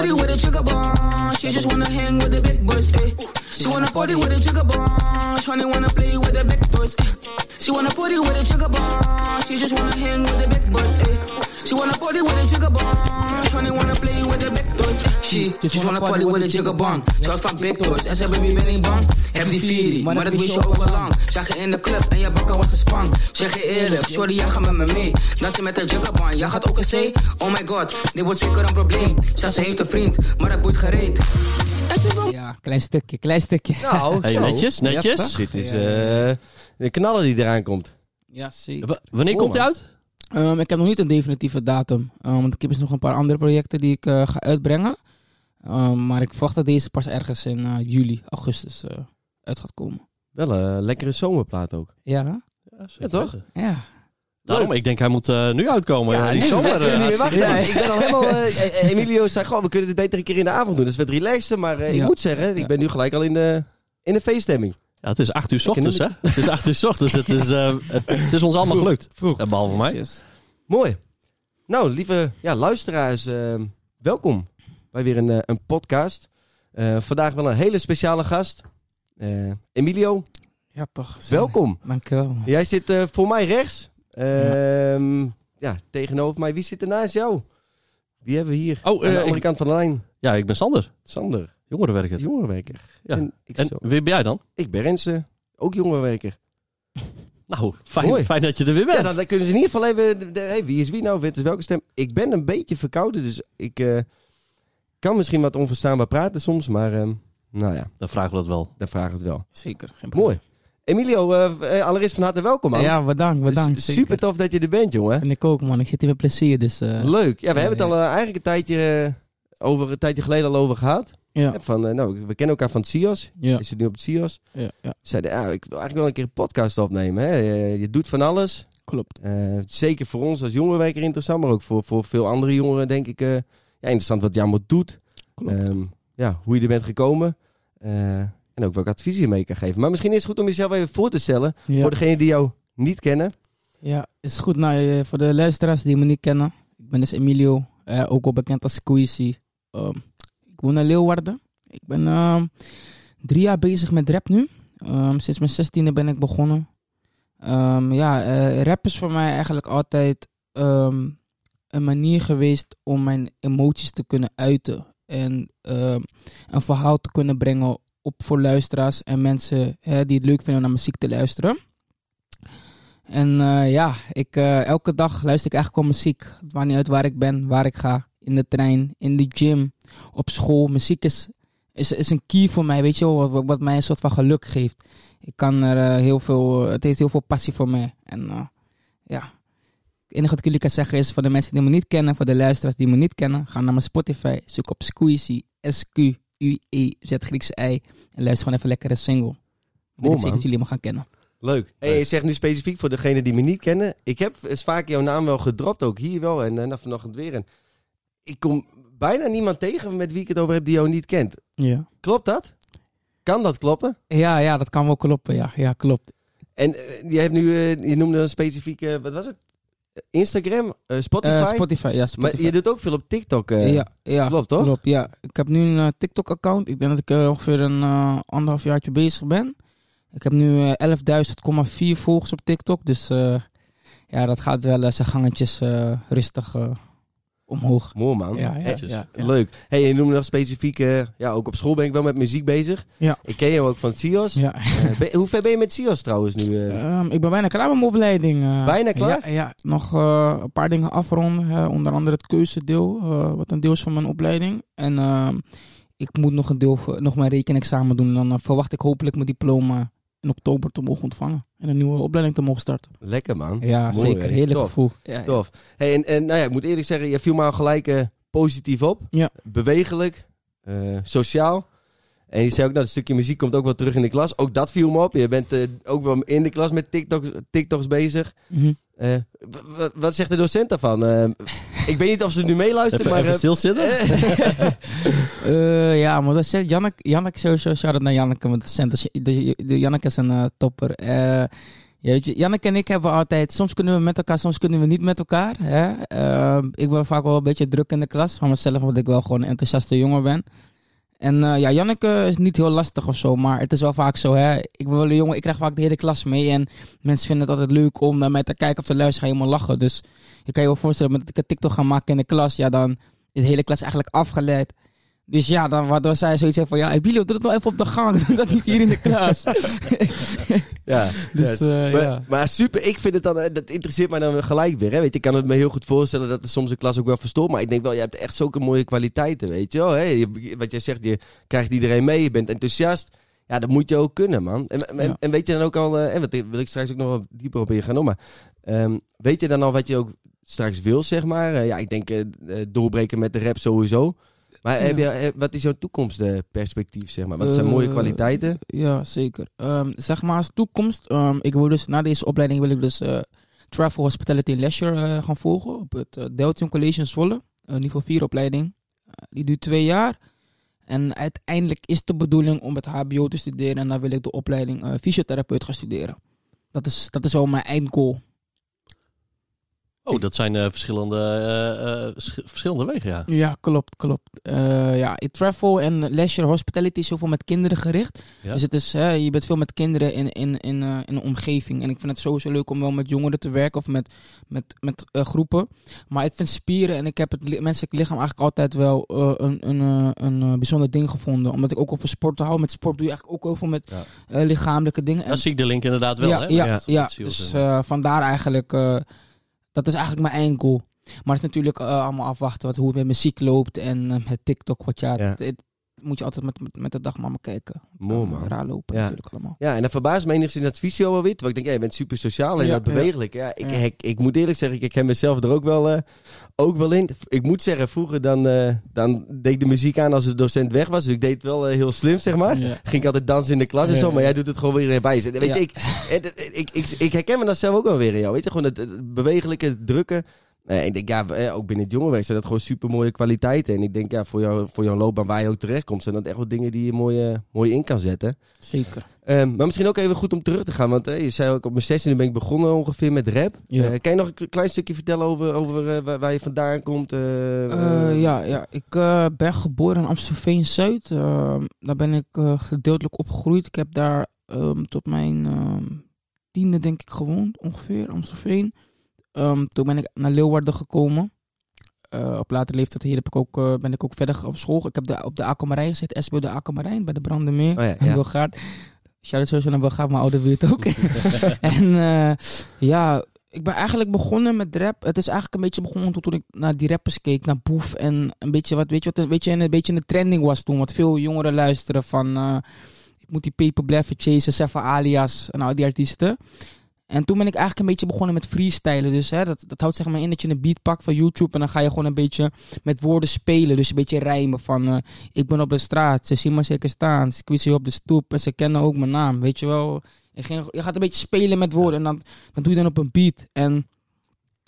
party with a jigger bomb. She just wanna hang with the big boys. Eh. She wanna party with a jigger bomb. Shawty wanna play with the big toys. Eh. She wanna party with a jigger bomb. She just wanna hang with the big boys. Eh. She wanna party with a jigger bomb. Shawty wanna play with the big toys. Eh. She just wanna party with a jigger bomb. Ze houdt van big toys en zei baby ben ik bang. Heb die Viri, maar dat wist je ook al lang. Zag je in de club en je bakken was gespan. Zeg je eerlijk, sorry jij gaat met me mee. Dansen met haar jigger bomb, jij gaat ook een zee. Oh my god, dit wordt zeker een probleem. Zij ze heeft een vriend, maar dat boeit gereed. Ze Ja, klein stukje, klein stukje. Nou, Hey, netjes, netjes. Ja? Dit is eh, de knaller die eraan komt. Ja. W- wanneer komt hij uit? Ehm, ik heb nog niet een definitieve datum. Ehm, want ik heb dus nog een paar andere projecten die ik eh, ga uitbrengen. Ehm, maar ik verwacht dat deze pas ergens in eh, juli, augustus eh, uit gaat komen. Wel een lekkere zomerplaat ook. Ja? Ja, toch? Ja. Daarom, ik denk hij moet eh, nu uitkomen. Ja, nee, zomer. we niet meer wachten. Ik ben al helemaal... Emilio zei, goh, we kunnen dit beter een keer in de avond doen. Dus we relaxen, maar eh, ik moet zeggen, ik ben nu gelijk al in de, in de feeststemming. Ja, het is acht uur 's ochtends, hè? Het is acht uur 's ochtends. Het is, eh, het, het is ons allemaal gelukt. Vroeg. Eh, Behalve mij. Yes. Mooi. Nou, lieve ja, luisteraars, eh, welkom bij weer een, een podcast. Eh, vandaag wel een hele speciale gast. Eh, Emilio, Ja, toch. welkom. Dankjewel. man. Jij zit eh, voor mij rechts. Ehm, ja. tegenover mij. Wie zit er naast jou? Wie hebben we hier? Oh, Aan de andere ik, kant van de lijn. ja, ik ben Sander, Sander, jongerenwerker. jongerenwerker. Ja. En ik, En zo- wie ben jij dan? ik ben Renze, ook jongerenwerker. Nou, fijn, fijn dat je er weer bent. Ja, dan, dan kunnen ze in ieder geval even... hey, wie is wie nou? Wint is welke stem? Ik ben een beetje verkouden, dus ik eh, kan misschien wat onverstaanbaar praten soms. Maar ehm, nou ja, Dan vragen we dat wel. dan vraag ik het wel. Zeker. Geen probleem. Mooi. Emilio, eh, eh, allereerst van harte welkom man. Ja, bedankt, bedankt. S- zeker. Super tof dat je er bent, jongen. En ik ook, man. Ik zit hier met plezier, dus... eh, Leuk. Ja, we hebben het al eigenlijk een tijdje, over, een tijdje geleden al over gehad. Ja, Van, eh, nou, we kennen elkaar van het CIOS. ja, Je zit nu op het CIOS. ja, ja, Zeiden, ja, ik wil eigenlijk wel een keer een podcast opnemen. Hè. Je, je doet van alles. klopt. Eh, zeker voor ons als jongerenwerker interessant, maar ook voor, voor veel andere jongeren denk ik eh, ja, interessant wat je allemaal doet. klopt. Ehm, ja, hoe je er bent gekomen. Eh, en ook welke advies je mee kan geven. Maar misschien is het goed om jezelf even voor te stellen. ja. Voor degenen die jou niet kennen. Ja, is goed. Nou, voor de luisteraars die me niet kennen. Ik ben dus Emilio, eh, ook wel bekend als Squeezy. Ehm, ik woon in Leeuwarden. Ik ben ehm, drie jaar bezig met rap nu. Ehm, sinds mijn zestiende ben ik begonnen. Ehm, ja, eh, rap is voor mij eigenlijk altijd een manier geweest om mijn emoties te kunnen uiten. En een verhaal te kunnen brengen op voor luisteraars en mensen hè, die het leuk vinden om naar muziek te luisteren. En eh, ja, ik, eh, elke dag luister ik eigenlijk wel muziek. Het maakt niet uit waar ik ben, waar ik ga. In de trein, in de gym, op school. Muziek is, is, is een key voor mij, weet je wel, wat, wat mij een soort van geluk geeft. Ik kan er eh, heel veel, het heeft heel veel passie voor mij. En eh, ja, het enige wat ik jullie kan zeggen is voor de mensen die me niet kennen, voor de luisteraars die me niet kennen, ga naar mijn Spotify, zoek op Squeezy, S-Q-U-E-Z Griekse I. En luister gewoon even lekker een single. Ik weet Mooi, zeker dat jullie me gaan kennen. Leuk. Hey, je zegt nu specifiek voor degenen die me niet kennen. Ik heb eens vaak jouw naam wel gedropt, ook hier wel. En, en vanochtend weer. En ik kom bijna niemand tegen met wie ik het over heb die jou niet kent. Ja. Klopt dat? Kan dat kloppen? Ja, ja, dat kan wel kloppen. Ja, ja klopt. En eh, je hebt nu, eh, je noemde een specifieke, wat was het? Instagram, eh, Spotify. Eh, Spotify, ja. Spotify. Maar je doet ook veel op TikTok. eh, ja, ja, Klopt toch? klopt. Ja. Ik heb nu een eh, TikTok-account. Ik denk dat ik eh, ongeveer een eh, anderhalf jaartje bezig ben. Ik heb nu eh 11.000,4 volgers op TikTok. Dus eh, ja, dat gaat wel eh, zijn gangetjes eh, rustig eh, omhoog. Mooi man. Ja, ja. Leuk. Hey, je noemde nog specifiek, eh, ja, ook op school ben ik wel met muziek bezig. Ja. Ik ken jou ook van CIOS. Ja. Eh, ben- hoe ver ben je met CIOS trouwens nu? eh? Ehm, ik ben bijna klaar met mijn opleiding. Bijna klaar? Ja, ja. nog een paar dingen afronden. onder andere het keuzedeel, wat een deel is van mijn opleiding. En ehm, ik moet nog een deel, nog mijn rekenexamen doen. Dan verwacht ik hopelijk mijn diploma in oktober te mogen ontvangen. En een nieuwe opleiding te mogen starten. Lekker man. Ja, Mooi, zeker. Heerlijk Tof. gevoel. Ja, ja. Tof. Hey, en, en nou ja, ik moet eerlijk zeggen, je viel me al gelijk eh, positief op. Ja. Bewegelijk, eh, sociaal. En je zei ook, nou, het stukje muziek komt ook wel terug in de klas. Ook dat viel me op. Je bent eh, ook wel in de klas met TikToks, TikToks bezig. Mhm. Eh, wat zegt de docent daarvan? Ik weet niet of ze nu meeluisteren, Even, maar... even eh, stilzitten. Eh, ja, maar dat zegt Jannek, Jannek sowieso, shout out naar Janneke, want de, cent- de, de Janneke is een eh, topper. Eh, Ja, weet je, Janneke en ik hebben altijd, soms kunnen we met elkaar, soms kunnen we niet met elkaar. Hè? Ehm, ik ben vaak wel een beetje druk in de klas, van mezelf, omdat ik wel gewoon een enthousiaste jongen ben. En eh, ja, Janneke is niet heel lastig of zo, maar het is wel vaak zo, hè. Ik ben wel een jongen, ik krijg vaak de hele klas mee en mensen vinden het altijd leuk om naar mij te kijken of te luisteren, ga helemaal lachen. Dus je kan je wel voorstellen, dat ik een TikTok ga maken in de klas, ja, dan is de hele klas eigenlijk afgeleid. Dus ja, dan waardoor zij zoiets heeft van, ja, Emilio, doe het nou even op de gang, doe dat niet hier in de klas. Ja, Dus, eh, maar, ja. maar super, ik vind het dan, eh, dat interesseert mij dan gelijk weer. Hè? Weet je, ik kan het me heel goed voorstellen dat er soms een klas ook wel verstoort. Maar ik denk wel, je hebt echt zulke mooie kwaliteiten, weet je wel. Hè? Wat jij zegt, je krijgt iedereen mee, je bent enthousiast. Ja, dat moet je ook kunnen, man. En, en, Ja. en weet je dan ook al, eh, en wat wil ik straks ook nog wel dieper op ingaan, maar ehm, weet je dan al wat je ook straks wil, zeg maar? Ja, ik denk doorbreken met de rap sowieso. Maar heb je, eh, wat is jouw toekomstperspectief, zeg maar? Wat zijn Eh, mooie kwaliteiten? Ja, zeker. Ehm, zeg maar als toekomst. ehm, ik wil dus na deze opleiding wil ik dus eh, Travel Hospitality Leisure gaan volgen op het uh, Deltion College in Zwolle. Een niveau 4 opleiding. Die duurt twee jaar. En uiteindelijk is de bedoeling om het HBO te studeren. En dan wil ik de opleiding fysiotherapeut gaan studeren. Dat is, dat is wel mijn eindgoal. Oh, dat zijn eh, verschillende, eh, eh, sch- verschillende wegen, ja. Ja, klopt, klopt. Eh, ja, travel en leisure hospitality is heel veel met kinderen gericht. Ja. Dus het is, hè, je bent veel met kinderen in, in, in, in een omgeving. En ik vind het sowieso leuk om wel met jongeren te werken of met, met, met groepen. Maar ik vind spieren en ik heb het li- menselijk lichaam eigenlijk altijd wel een, een, een bijzonder ding gevonden. Omdat ik ook over sport hou. Met sport doe je eigenlijk ook heel veel met Ja. lichamelijke dingen. En- Daar zie ik de link inderdaad wel, ja, hè? ja, Ja. dus vandaar eigenlijk, dat is eigenlijk mijn eindgoal. Maar het is natuurlijk eh, allemaal afwachten wat, hoe het met muziek loopt en eh, met TikTok. Wat ja, Ja. het- het moet je altijd met, met, met de dag maar maar kijken. Mooi, man. Raar lopen Ja. natuurlijk allemaal. Ja, en dat verbaast me enigszins dat visio wel wit. Want ik denk, ja, je bent super sociaal en Ja, dat bewegelijk. Ja, ik. Ik, ik moet eerlijk zeggen, ik herken mezelf er ook wel, eh, ook wel in. Ik moet zeggen, vroeger dan, eh, dan deed ik de muziek aan als de docent weg was. Dus ik deed het wel eh, heel slim, zeg maar. Ging ik altijd dansen in de klas en zo. Maar jij doet het gewoon weer erbij. Weet je, ik, ik, ik, ik herken me dat zelf ook wel weer in jou. Weet je, gewoon het, het bewegelijke, het Eh, ik denk, ja, eh, ook binnen het jongerenwerk zijn dat gewoon super mooie kwaliteiten. En ik denk, ja, voor, jou, voor jouw loopbaan waar je ook terechtkomt, zijn dat echt wel dingen die je mooi, mooi in kan zetten. Zeker. Ehm, maar misschien ook even goed om terug te gaan. Want eh, je zei ook op mijn 16e ben ik begonnen ongeveer met rap. Ja. Kan je nog een klein stukje vertellen over, over waar, waar je vandaan komt? ja, ja, ik ben geboren in Amstelveen-Zuid. Ehm, daar ben ik gedeeltelijk opgegroeid. Ik heb daar ehm, tot mijn tiende, denk ik, gewoond, ongeveer, Amstelveen. Ehm, toen ben ik naar Leeuwarden gekomen. Eh, op latere leeftijd hier heb ik ook, eh, ben ik ook verder op school. Ik heb de, op de Aquamarijn gezeten, SBO de Aquamarijn, bij de Brandenmeer. Oh ja, ja. Wilgaard. Shout-out sowieso naar mijn oude buurt ook. en eh, ja, ik ben eigenlijk begonnen met rap. Het is eigenlijk een beetje begonnen toen ik naar die rappers keek, naar Boef. En een beetje wat, weet je wat, een beetje, een beetje de trending was toen. Wat veel jongeren luisteren van, ik moet die paper blijven chasen, Sefa alias en al die artiesten. En toen ben ik eigenlijk een beetje begonnen met freestylen. Dus hè, dat, dat houdt zeg maar in dat je een beat pakt van YouTube. En dan ga je gewoon een beetje met woorden spelen. Dus een beetje rijmen van... eh, ik ben op de straat, ze zien me zeker staan. Ze je op de stoep en ze kennen ook mijn naam. Weet je wel? Je, je gaat een beetje spelen met woorden en dan, dan doe je dan op een beat. En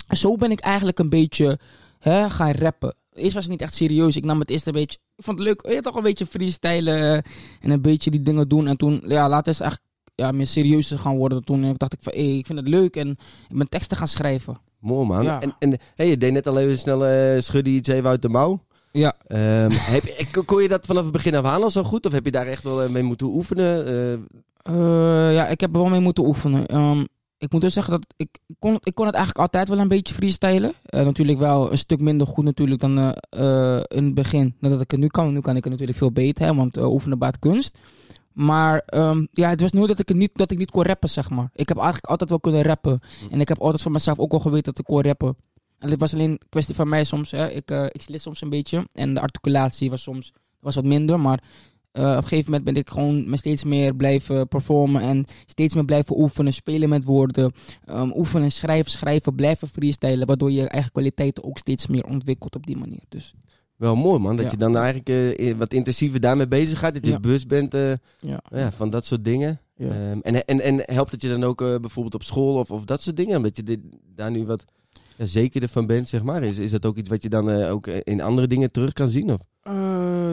zo ben ik eigenlijk een beetje hè, gaan rappen. Eerst was het niet echt serieus. Ik nam het eerst een beetje... Ik vond het leuk. Je toch een beetje freestylen eh, en een beetje die dingen doen. En toen, ja, later is eigenlijk ja, meer serieus gaan worden. Toen dacht ik van, hey, ik vind het leuk en ik ben teksten gaan schrijven. Mooi man. Ja. En, en hey, je deed net al even snel eh schudden iets even uit de mouw. Ja, Ehm, heb je, kon je dat vanaf het begin af aan al zo goed? Of heb je daar echt wel eh, mee moeten oefenen? Eh, Eh, ja, ik heb er wel mee moeten oefenen. Ehm, ik moet dus zeggen dat ik ik kon, ik kon het eigenlijk altijd wel een beetje freestylen. Eh, natuurlijk wel een stuk minder goed natuurlijk dan in het begin. Dan dat ik het nu kan. Nu kan ik het natuurlijk veel beter, hè, want oefenen baat kunst. Maar ehm, ja, het was nooit dat ik, het niet, dat ik niet kon rappen, zeg maar. Ik heb eigenlijk altijd wel kunnen rappen. En ik heb altijd van mezelf ook wel geweten dat ik kon rappen. En het was alleen een kwestie van mij soms. Hè. Ik, eh ik slit soms een beetje. En de articulatie was soms was wat minder. Maar eh, op een gegeven moment ben ik gewoon me steeds meer blijven performen. En steeds meer blijven oefenen. Spelen met woorden. ehm, oefenen, schrijven, schrijven. Blijven freestylen. Waardoor je eigen kwaliteiten ook steeds meer ontwikkelt op die manier. Dus wel mooi man. Dat Ja. je dan eigenlijk eh, wat intensiever daarmee bezig gaat. Dat je Ja. bewust bent eh, ja. van dat soort dingen. Ehm, en, en, en helpt het je dan ook eh, bijvoorbeeld op school of, of dat soort dingen? Omdat je dit, daar nu wat zekerder van bent, zeg maar. Is, is dat ook iets wat je dan ook in andere dingen terug kan zien? Of?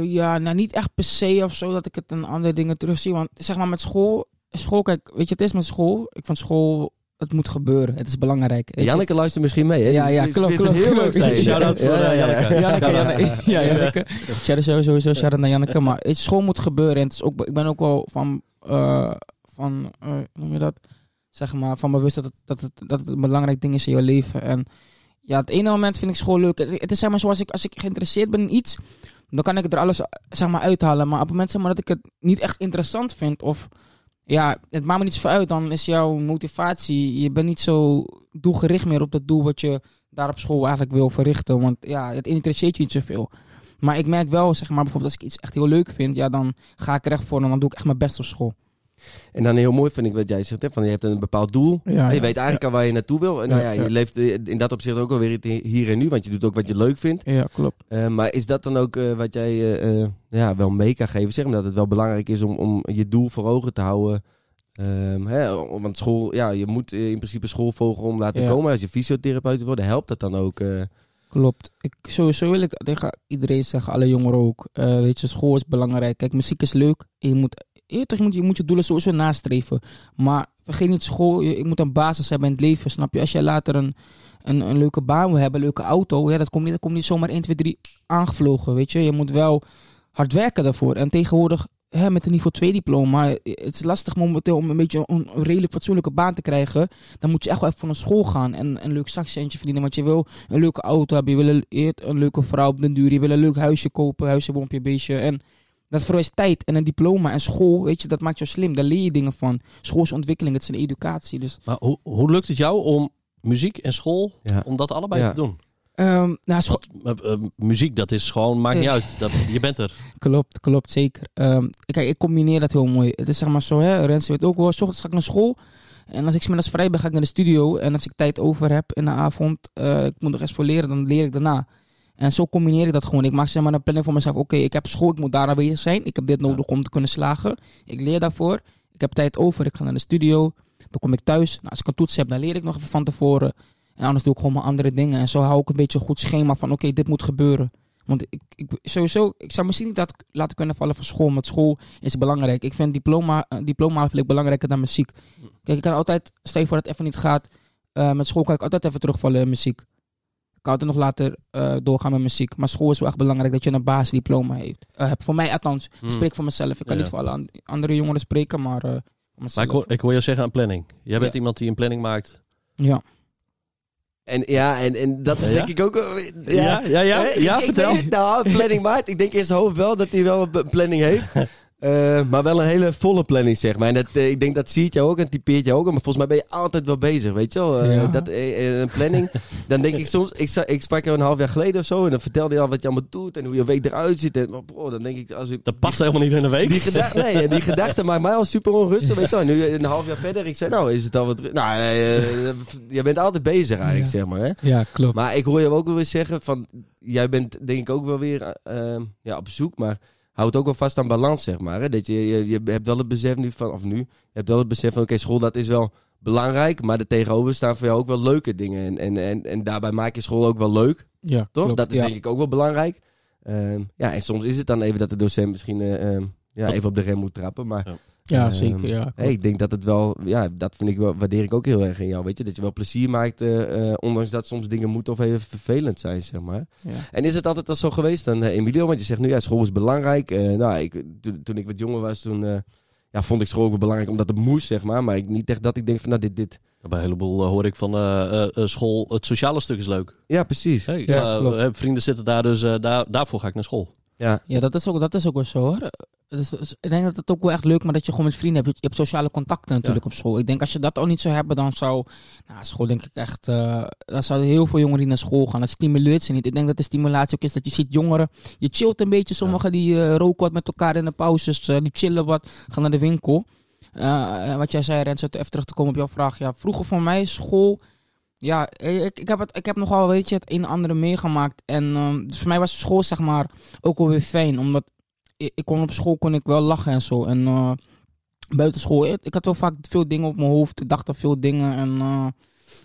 Ja, nou niet echt per se of zo dat ik het in andere dingen terugzie. Want zeg maar met school, school, kijk, weet je, het is met school. Ik vind school, het moet gebeuren. Het is belangrijk. weet je. Janneke luistert misschien mee, hè? Ja, ja, klopt, klopt, heel leuk zijn. Shout-out voor, eh, Janneke. Janneke, Janneke, ja, Janneke. Shout-out sowieso, shout-out naar Janneke. Maar het school moet gebeuren. En het is ook, ik ben ook wel van, eh, van eh, hoe noem je dat? Zeg maar, van bewust dat het, dat, het, dat het een belangrijk ding is in je leven. En ja, het ene moment vind ik school leuk. Het, het is zeg maar zoals ik, als ik geïnteresseerd ben in iets, dan kan ik er alles zeg maar uithalen. Maar op het moment zeg maar, dat ik het niet echt interessant vind of ja, het maakt me niet zoveel uit. Dan is jouw motivatie, je bent niet zo doelgericht meer op dat doel wat je daar op school eigenlijk wil verrichten. Want ja, het interesseert je niet zoveel. Maar ik merk wel, zeg maar, bijvoorbeeld als ik iets echt heel leuk vind, ja, dan ga ik er echt voor en dan doe ik echt mijn best op school. En dan heel mooi vind ik wat jij zegt, hè, van je hebt een bepaald doel. Ja, je ja. weet eigenlijk al waar je naartoe wil. En nou ja, je leeft eh, in dat opzicht ook alweer hier en nu, want je doet ook wat je leuk vindt. Ja, klopt. Eh, maar is dat dan ook eh, wat jij ja, wel mee kan geven? Zeg maar dat het wel belangrijk is om, om je doel voor ogen te houden. Ehm, hè, want school, ja, je moet in principe school volgen om laten komen. Als je fysiotherapeut wil worden, helpt dat dan ook? Klopt. Ik, sowieso wil ik tegen iedereen zeggen, alle jongeren ook. weet je, school is belangrijk. Kijk, muziek is leuk. Je moet je, je, moet, je moet je doelen sowieso nastreven. Maar vergeet niet school. Je, je moet een basis hebben in het leven, snap je? Als jij later een, een, een leuke baan wil hebben, een leuke auto. Ja, dat komt niet, dat komt niet zomaar 1, 2, 3 aangevlogen, weet je. Je moet wel hard werken daarvoor. En tegenwoordig, hè, met een niveau 2 diploma, het is lastig momenteel om een beetje een, redelijk fatsoenlijke baan te krijgen. Dan moet je echt wel even voor een school gaan en een leuk zakcentje verdienen. Want je wil een leuke auto hebben, je wil een, je leuke vrouw op den duur, je wil een leuk huisje kopen, huisje, boompje, beestje. En dat vereist tijd en een diploma en school, weet je, dat maakt jou slim. Daar leer je dingen van. School is ontwikkeling, het is een educatie. Dus, Maar hoe, hoe lukt het jou om muziek en school, Ja. om dat allebei Ja. te doen? ehm nou, school, Want, eh, eh, muziek, dat is gewoon, maakt niet uit. Dat, je bent er. Klopt, klopt, zeker. Ehm, kijk, ik combineer dat heel mooi. Het is zeg maar zo, hè, Rens weet ook wel, s ochtends ga ik naar school. En als ik 's middags vrij ben, ga ik naar de studio. En als ik tijd over heb in de avond, eh, ik moet nog eens voor leren, dan leer ik daarna. En zo combineer ik dat gewoon. Ik maak zeg maar een planning voor mezelf. Oké, ik heb school, ik moet daar aanwezig zijn. Ik heb dit nodig om te kunnen slagen. Ik leer daarvoor. Ik heb tijd over, ik ga naar de studio. Dan kom ik thuis. Nou, als ik een toets heb, dan leer ik nog even van tevoren. En anders doe ik gewoon mijn andere dingen. En zo hou ik een beetje een goed schema van, oké, dit moet gebeuren. Want ik, ik, sowieso, ik zou misschien niet dat laten kunnen vallen van school. Want school is belangrijk. Ik vind diploma, eh, diploma vind ik belangrijker dan muziek. Kijk, ik kan altijd, stel je voor dat het even niet gaat. eh, met school kan ik altijd even terugvallen in muziek. Ik kan altijd nog later eh, doorgaan met muziek. Maar school is wel echt belangrijk dat je een basisdiploma heeft. eh, hebt. Voor mij althans. Ik Hmm. spreek voor mezelf. Ik kan Ja. niet voor alle an- andere jongeren spreken, maar eh, Maar ik hoor, ik hoor jou zeggen aan planning. Jij bent Ja. iemand die een planning maakt. Ja. En ja, en, en dat is Ja? denk ik ook... Ja, ja, ja. Ja, ik, ik vertel. denk- nou, planning maakt. Ik denk in zijn hoofd wel dat hij wel een planning heeft. Eh, maar wel een hele volle planning, zeg maar. En dat, eh, ik denk dat ziet jou ook en typeert jou ook. Maar volgens mij ben je altijd wel bezig, weet je wel. Eh, Ja. dat, een planning. dan denk ik soms... Ik, ik sprak jou een half jaar geleden of zo. En dan vertelde je al wat je allemaal doet. En hoe je week eruit ziet. En, maar bro, dan denk ik... Als ik Dat past helemaal niet in een week. die, gedachte, nee, die gedachte maakt mij al super onrustig, weet je wel. En nu een half jaar verder, ik zei, nou, is het al wat... Nou, je bent altijd bezig eigenlijk, Ja. zeg maar, hè. ja, klopt. Maar ik hoor je ook wel weer zeggen van, jij bent denk ik ook wel weer ja, op zoek, maar houd ook wel vast aan balans, zeg maar. Hè? Dat je, je, je hebt wel het besef nu van, of nu, je hebt wel het besef van, oké, school dat is wel belangrijk, maar er tegenover staan voor jou ook wel leuke dingen. En, en, en, en daarbij maak je school ook wel leuk, ja, toch? klopt. Dat is ja. denk ik ook wel belangrijk. Ehm, ja, en soms is het dan even dat de docent misschien eh, ehm, ja, even op de rem moet trappen, maar... Ja, Ehm, zeker. Ja. Hey, ik denk dat het wel, ja, dat vind ik wel, waardeer ik ook heel erg in jou, weet je. Dat je wel plezier maakt, eh, eh, ondanks dat soms dingen moeten of even vervelend zijn, zeg maar. Ja. En is het altijd al zo geweest dan, eh, Emilio? Want je zegt nu, ja, school is belangrijk. Eh, nou, ik, toen, toen ik wat jonger was, toen eh, ja, vond ik school ook wel belangrijk omdat het moest, zeg maar. Maar ik, niet echt dat ik denk van, nou, dit, dit. Bij een heleboel hoor ik van eh, eh, eh, school, het sociale stuk is leuk. Ja, precies. Hey, Ja, vrienden zitten daar, dus daar, daarvoor ga ik naar school. Ja, Ja, dat is ook, dat is ook wel zo hoor. Dus, dus ik denk dat het ook wel echt leuk, maar dat je gewoon met vrienden hebt. Je hebt sociale contacten natuurlijk op school. Ik denk als je dat al niet zou hebben, dan zou nou, school denk ik echt, eh dan zouden heel veel jongeren die naar school gaan. Dat stimuleert ze niet. Ik denk dat de stimulatie ook is dat je ziet jongeren, je chillt een beetje. Sommigen die eh, roken wat met elkaar in de pauzes, eh, die chillen wat, gaan naar de winkel. Wat jij zei, Rens, even terug te komen op jouw vraag. Ja, vroeger voor mij school. Ja, ik, ik, heb het, ik heb nogal, weet je, het een en andere meegemaakt. En ehm, dus voor mij was school, zeg maar, ook wel weer fijn. Omdat ik, kon op school kon ik wel lachen en zo. En eh buiten school, ik, ik had wel vaak veel dingen op mijn hoofd. Ik dacht aan veel dingen. En eh,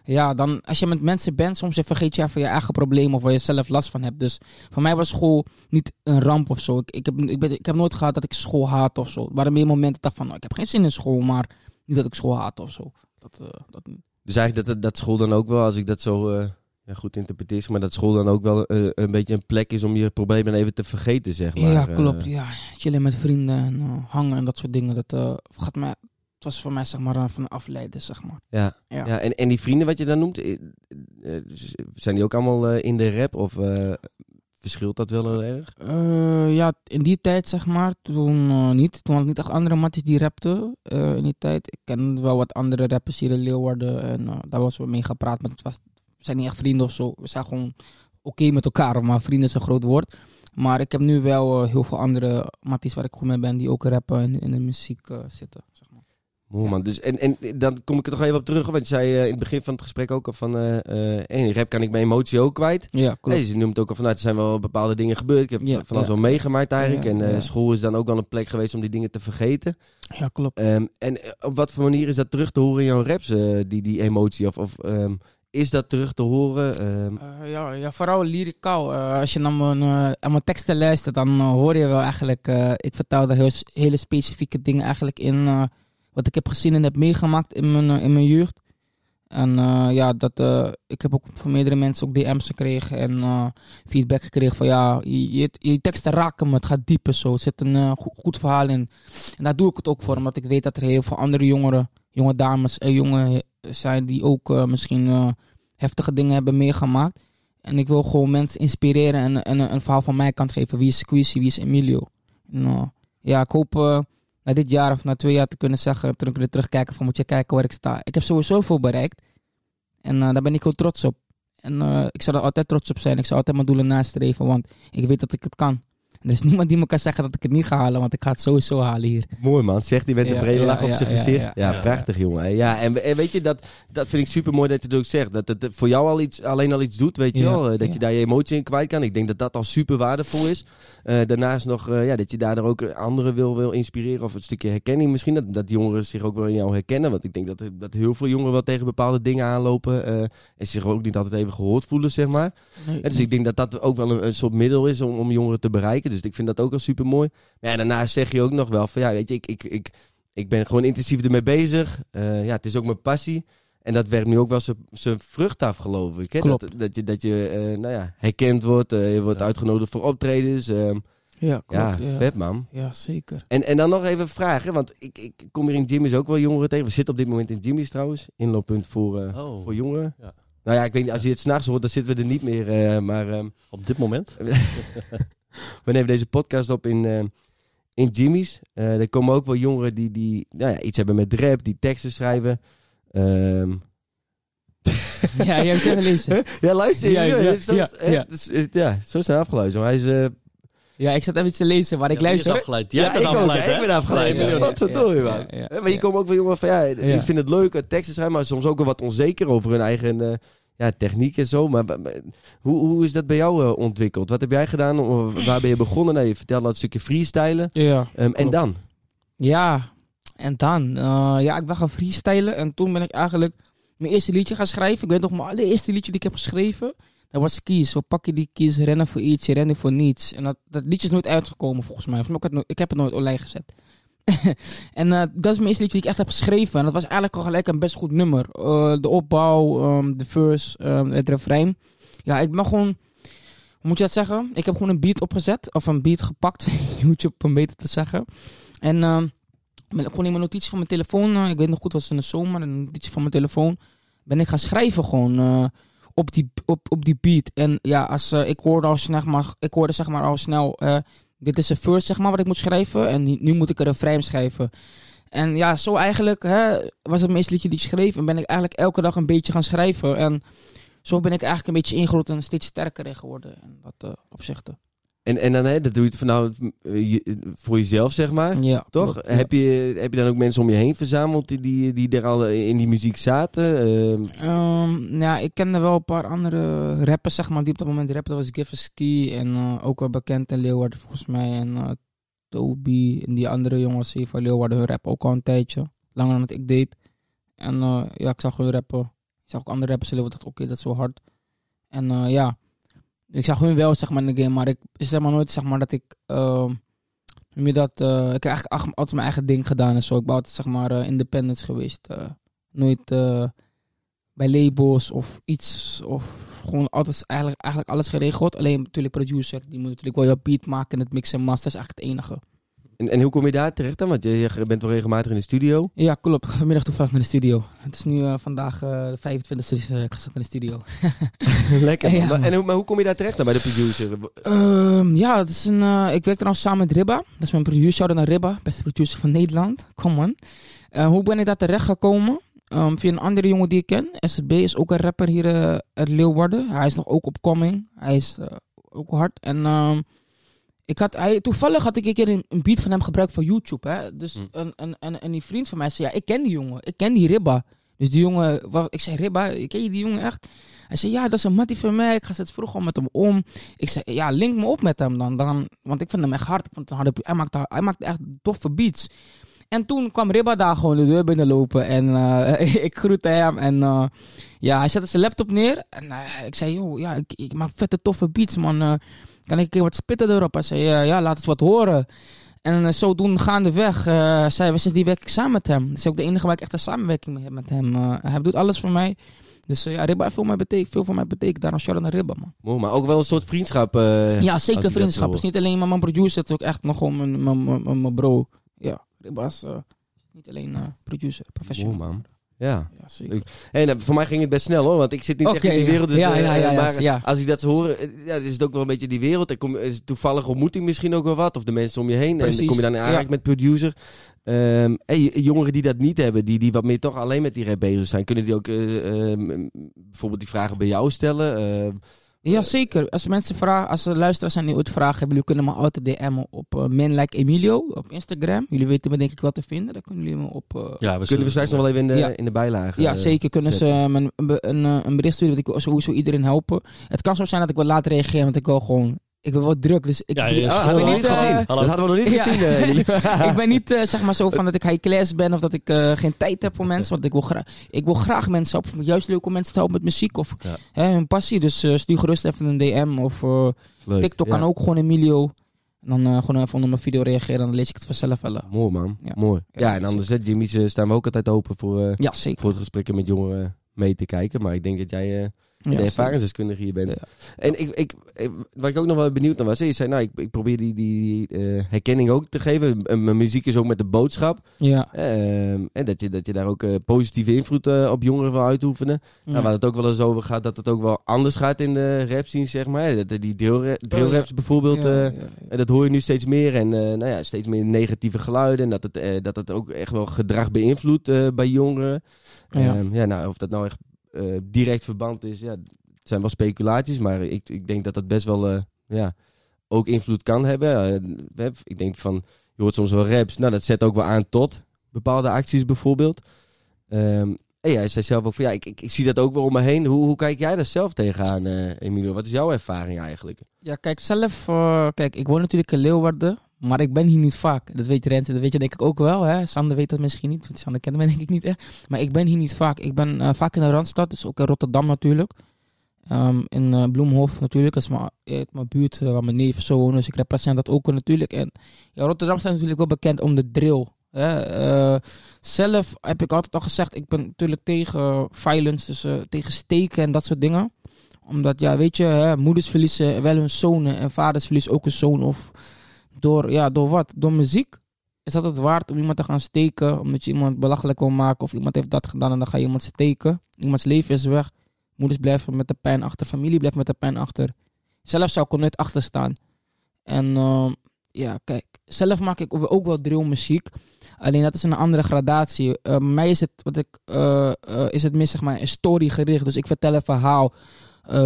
ja, dan als je met mensen bent, soms vergeet je even je eigen probleem of waar je zelf last van hebt. Dus voor mij was school niet een ramp of zo. Ik, ik, heb, ik, ben, ik heb nooit gehad dat ik school haat of zo. Er waren meer momenten dat ik dacht van, nou, ik heb geen zin in school, maar niet dat ik school haat of zo. Dat, eh, dat niet. Dus eigenlijk dat, dat school dan ook wel, als ik dat zo eh, ja, goed interpreteer, maar dat school dan ook wel eh, een beetje een plek is om je problemen even te vergeten, zeg maar. ja, Eh, klopt. Ja, chillen met vrienden en hangen en dat soort dingen. Dat gaat mij, het was voor mij zeg maar van afleiden, zeg maar. ja. Ja. Ja. en, en die vrienden wat je dan noemt, zijn die ook allemaal in de rap of verschilt dat wel heel erg? Eh, ja, in die tijd zeg maar, toen eh, niet. Toen had ik niet echt andere matties die rapten eh, in die tijd. Ik ken wel wat andere rappers hier in Leeuwarden en eh, daar was we mee gepraat. Maar het was, we zijn niet echt vrienden of zo. We zijn gewoon oké met elkaar, maar vrienden is een groot woord. Maar ik heb nu wel eh, heel veel andere matties waar ik goed mee ben die ook rappen en in de muziek eh, zitten. Zeg maar. Mooi man. Dus, en, en dan kom ik er toch even op terug, want je zei eh, in het begin van het gesprek ook al van, eh, eh, in rap kan ik mijn emotie ook kwijt. Ja, klopt. Nee, ze noemt ook al vanuit, er zijn wel bepaalde dingen gebeurd. Ik heb Ja, van alles ja. wel meegemaakt eigenlijk. Ja, en eh, ja. school is dan ook wel een plek geweest om die dingen te vergeten. Ja, klopt. Ehm, en op wat voor manier is dat terug te horen in jouw raps, eh, die, die emotie? Of, of ehm, is dat terug te horen? Ehm, Eh, ja, ja, vooral lyricaal. Eh, als je naar mijn, eh, aan mijn teksten luistert, dan hoor je wel eigenlijk... eh, ik vertel daar heel, hele specifieke dingen eigenlijk in... wat ik heb gezien en heb meegemaakt in mijn, eh, in mijn jeugd. En eh, ja, dat, eh, ik heb ook van meerdere mensen ook DM's gekregen en feedback gekregen van ja, je, je, je teksten raken me, het gaat dieper zo, er zit een goed, verhaal in. En daar doe ik het ook voor, omdat ik weet dat er heel veel andere jongeren, jonge dames en jongen zijn die ook misschien heftige dingen hebben meegemaakt. En ik wil gewoon mensen inspireren en, en een verhaal van mijn kant geven. Wie is Squeezy, wie is Emilio? Eh, ja, ik hoop na dit jaar of na twee jaar te kunnen zeggen, te kunnen terugkijken van moet je kijken waar ik sta. Ik heb sowieso veel bereikt. En eh, daar ben ik heel trots op. En eh, ik zal er altijd trots op zijn. Ik zal altijd mijn doelen nastreven, want ik weet dat ik het kan. Er is niemand die me kan zeggen dat ik het niet ga halen, want ik ga het sowieso halen hier. Mooi man, zegt hij met een Ja, brede lach op zijn gezicht. ja. Prachtig jongen. Ja, en, en weet je, dat, dat vind ik super mooi dat je het ook zegt. Dat het voor jou al iets, alleen al iets doet, weet je wel. eh, Dat je daar je emotie in kwijt kan. Ik denk dat dat al super waardevol is. Eh, daarnaast nog, eh, ja, dat je daardoor ook anderen wil, wil inspireren. Of een stukje herkenning misschien. Dat, dat jongeren zich ook wel in jou herkennen. Want ik denk dat, dat heel veel jongeren wel tegen bepaalde dingen aanlopen. en zich ook niet altijd even gehoord voelen, zeg maar. Ja, dus ik denk dat dat ook wel een, een soort middel is om, om jongeren te bereiken. Dus ik vind dat ook wel super mooi. Maar ja, daarnaast zeg je ook nog wel van ja, weet je, ik, ik, ik, ik ben gewoon intensief ermee bezig. Eh, ja, het is ook mijn passie. En dat werkt nu ook wel zijn- zijn vrucht af, geloof ik. Hè? Klopt. Dat, dat je, dat je eh, nou ja, herkend wordt. eh, je wordt Ja. uitgenodigd voor optredens. ehm, Ja, klopt. ja, vet man. Ja, zeker. En, en dan nog even vragen, want ik, ik kom hier in Jimmy's ook wel jongeren tegen. We zitten op dit moment in Jimmy's trouwens. Inlooppunt voor, eh, Oh, voor jongeren. Ja. Nou ja, ik weet niet, als je het s'nachts hoort, dan zitten we er niet meer. eh, maar ehm, op dit moment? we nemen deze podcast op in, eh, in Jimmy's. Eh, er komen ook wel jongeren die, die nou ja, iets hebben met rap, die teksten schrijven. Ehm, ja, je hebt het even lezen. ja, luister. Ja, Ja, ja, ja, zo, ja, zo zijn we afgeluisterd. Maar Hij is... eh, Ja, ik zat even iets te lezen waar ik Ja, wie is luister. afgeleid. Jij ja, bent ik afgeleid? Ik ben afgeleid. Ja, ja, Wat ja, zo doe je, ja, man. ja, ja. Hè, Maar je komt ook wel jongeren van, ja, Ja. ik vind het leuk, teksten schrijven, maar soms ook wel wat onzeker over hun eigen eh, ja, techniek en zo. Maar, hoe, hoe is dat bij jou eh, ontwikkeld? Wat heb jij gedaan? Of Waar ben je begonnen? Nou, je vertelde dat stukje freestylen. Ja. Ehm, en dan? Ja, en dan? eh, ja, ik ben gaan freestylen en toen ben ik eigenlijk mijn eerste liedje gaan schrijven. Ik weet nog, mijn allereerste liedje die ik heb geschreven, dat was Kies. We pakken die kies, rennen voor iets, rennen voor niets. En dat, dat liedje is nooit uitgekomen volgens mij. Of ik, heb het nooit- ik heb het nooit online gezet. en eh, dat is mijn eerste liedje die ik echt heb geschreven. En dat was eigenlijk al gelijk een best goed nummer. Eh, de opbouw, ehm, de verse, ehm, het refrein. Ja, ik ben gewoon... Hoe moet je dat zeggen? Ik heb gewoon een beat opgezet. Of een beat gepakt. YouTube om beter te zeggen. En ehm, ik gewoon in mijn notitie van mijn telefoon. eh, ik weet nog goed, was in de zomer. Een notitie van mijn telefoon. Ben ik gaan schrijven gewoon. op, die, op, op die beat. En ja, als, ik hoorde al snel, ik hoorde zeg maar al snel. Dit is een verse zeg maar wat ik moet schrijven. En nu, moet ik er een refrein schrijven. En ja, zo eigenlijk hè, was het meeste liedje die ik schreef. En ben ik eigenlijk elke dag een beetje gaan schrijven. En zo ben ik eigenlijk een beetje ingerold en steeds sterker in geworden. En dat eh opzichte. En, en dan, hè, dat doe je het van nou, eh, je- voor jezelf, zeg maar. Ja, Toch? klopt, ja. Heb, je, heb je dan ook mensen om je heen verzameld die, die, die er al in die muziek zaten? Ehm, ja, ik kende wel een paar andere rappers, zeg maar, die op dat moment rapten. Dat was Giffen Ski en eh, ook wel bekend in Leeuwarden volgens mij. En eh, Toby en die andere jongens hier van Leeuwarden, hun rap ook al een tijdje. Langer dan dat ik deed. En eh, ja, ik zag hun rappen. Ik zag ook andere rappers ik dacht, oké, dat is wel hard. En eh, ja, ik zag hun wel zeg maar in de game, maar ik zeg maar nooit zeg maar dat ik, uh, dat, eh, ik heb eigenlijk altijd mijn eigen ding gedaan en zo. Ik ben altijd zeg maar eh, independent geweest. eh, nooit bij labels of iets, of gewoon altijd eigenlijk, eigenlijk alles geregeld. Alleen natuurlijk producer, die moet natuurlijk wel je beat maken en het mixen en master, is eigenlijk het enige. En, en hoe kom je daar terecht dan? Want je, je bent wel regelmatig in de studio. Ja, klopt. Ik ga vanmiddag toevallig naar de studio. Het is nu eh, vandaag eh, de 25e, dus eh, ik ga zo naar de studio. Lekker. Ja, maar, en hoe, maar hoe kom je daar terecht dan bij de producer? Ehm, ja, het is een, eh, ik werk trouwens samen met Ribba. Dat is mijn producer. Shout-out naar Ribba, beste producer van Nederland. Kom. Eh, hoe ben ik daar terecht gekomen? Ehm, via een andere jongen die ik ken. SB is ook een rapper hier eh, uit Leeuwarden. Hij is nog ook opkoming. Hij is eh, ook hard. En ehm, ik had, hij, toevallig had ik een keer een, een beat van hem gebruikt voor YouTube. Hè? Dus Hm. een, een, een, en die vriend van mij zei, ja, ik ken die jongen. Ik ken die Ribba. Dus die jongen, wat, ik zei, Ribba, ken je die jongen echt? Hij zei, ja, dat is een mattie van mij. Ik ga steeds vroeg al met hem om. Ik zei, ja, link me op met hem dan. dan want ik vind hem echt hard. Ik vond harde, hij, maakte, hij maakte echt toffe beats. En toen kwam Ribba daar gewoon de deur binnenlopen. En eh, ik groette hem. En eh, ja, hij zette zijn laptop neer. En eh, ik zei, joh, ja, ik, ik maak vette toffe beats, man. Eh, kan ik een keer wat spitten erop? Hij zei, eh, ja, laat eens wat horen. En uh, zodoende gaandeweg uh, zijn we sinds die werk ik samen met hem. Dat is ook de enige waar ik echt een samenwerking mee heb met hem. Uh, hij doet alles voor mij. Dus uh, ja, Ribba heeft veel, mij betekent, veel voor mij betekent. Daarom shout naar Ribba, man. Mooi, maar ook wel een soort vriendschap. ja, zeker vriendschap. Het is niet alleen maar mijn producer. Het is ook echt nog gewoon mijn, mijn, mijn, mijn bro. Ja, Ribba is niet alleen producer, professional. Mooi, man. Ja. ja zeker. En uh, voor mij ging het best snel hoor, want ik zit niet okay, echt in die wereld. Dus, ja, uh, maar ja, als ik dat zo hoor, ja, is het ook wel een beetje die wereld. Er kom, is toevallige ontmoeting misschien ook wel wat, of de mensen om je heen. Precies, en dan kom je dan in aanraking met producer. Um, hey, jongeren die dat niet hebben, die, die wat meer toch alleen met die rap bezig zijn, kunnen die ook uh, bijvoorbeeld die vragen bij jou stellen? Ehm, ja, zeker. Als mensen vragen, als er luisteraars zijn die ooit vragen hebben, jullie kunnen me altijd DM'en op uh, Men Like Emilio op Instagram. Jullie weten me denk ik wat te vinden. Dan kunnen jullie me op. Uh, ja, we kunnen we straks nog wel even in de, ja. in de bijlage. Ja, zeker. Kunnen zetten. ze me een, een, een, bericht sturen dat ik sowieso iedereen helpen. Het kan zo zijn dat ik wel laat reageren, want ik wil gewoon ik ben wat druk, dus ik, ja, ik, ah, ik ben niet uh, gezien. Dat hadden we nog niet gezien. Uh, ik ben niet uh, zeg maar zo van dat ik high class ben of dat ik geen tijd heb voor mensen. Want ik wil, graag, ik wil graag mensen helpen. Juist leuk om mensen te helpen met muziek of hè, hun passie. Dus stuur gerust even een DM of TikTok kan ook gewoon Emilio. En dan gewoon even onder mijn video reageren. Dan lees ik het vanzelf wel. Mooi man, ja. mooi. Ja, en anders. Jimmy's staan we ook altijd open voor, ja, zeker. voor het gesprekken met jongeren mee te kijken. Maar ik denk dat jij ja, de ervaringsdeskundige hier bent. Ja. En ik, ik, wat ik ook nog wel benieuwd naar was, je zei, nou, ik, ik probeer die, die uh, herkenning ook te geven. Mijn muziek is ook met de boodschap. Ja. Uh, en dat je, dat je daar ook uh, positieve invloed uh, op jongeren wil uitoefenen. Ja. Nou, waar het ook wel eens over gaat, dat het ook wel anders gaat in de rap scene, zeg maar. Dat, die drillraps drill oh, bijvoorbeeld, dat hoor je nu steeds meer. En nou ja, steeds meer negatieve geluiden. En dat het, dat het ook echt wel gedrag beïnvloedt bij jongeren. Ja. Um, ja, nou, of dat nou echt uh, direct verband is, ja, het zijn wel speculaties, maar ik, ik denk dat dat best wel uh, ja, ook invloed kan hebben. Uh, ik denk van, je hoort soms wel raps, nou dat zet ook wel aan tot bepaalde acties bijvoorbeeld. Um, en jij zei zelf ook van, ja, ik, ik, ik, zie dat ook wel om me heen. Hoe, hoe kijk jij daar zelf tegenaan, Emilio? Wat is jouw ervaring eigenlijk? Ja, kijk, zelf, kijk, ik woon natuurlijk in Leeuwarden. Maar ik ben hier niet vaak. Dat weet Rente, dat weet je denk ik ook wel. Hè? Sander weet dat misschien niet. Sander kent me denk ik niet echt. Maar ik ben hier niet vaak. Ik ben uh, vaak in de Randstad, dus ook in Rotterdam natuurlijk. Um, in uh, Bloemhof natuurlijk. Dat is mijn, mijn buurt uh, waar mijn neven zo. Dus ik representeer dat ook natuurlijk. En ja, Rotterdam staat natuurlijk wel bekend om de drill. Zelf heb ik altijd al gezegd, ik ben natuurlijk tegen violence, dus tegen steken en dat soort dingen. Omdat, ja, weet je, hè, moeders verliezen wel hun zonen en vaders verliezen ook een zoon of door, ja, door wat? Door muziek? Is dat het waard om iemand te gaan steken? Omdat je iemand belachelijk wil maken of iemand heeft dat gedaan en dan ga je iemand steken. Iemands leven is weg. Moeders blijven met de pijn achter, familie blijft met de pijn achter. Zelf zou ik er nooit achter staan. En uh, ja, kijk, zelf maak ik ook wel drillmuziek. Alleen dat is een andere gradatie. Bij mij is het, wat ik, uh, is het meer zeg maar story gericht. Dus ik vertel een verhaal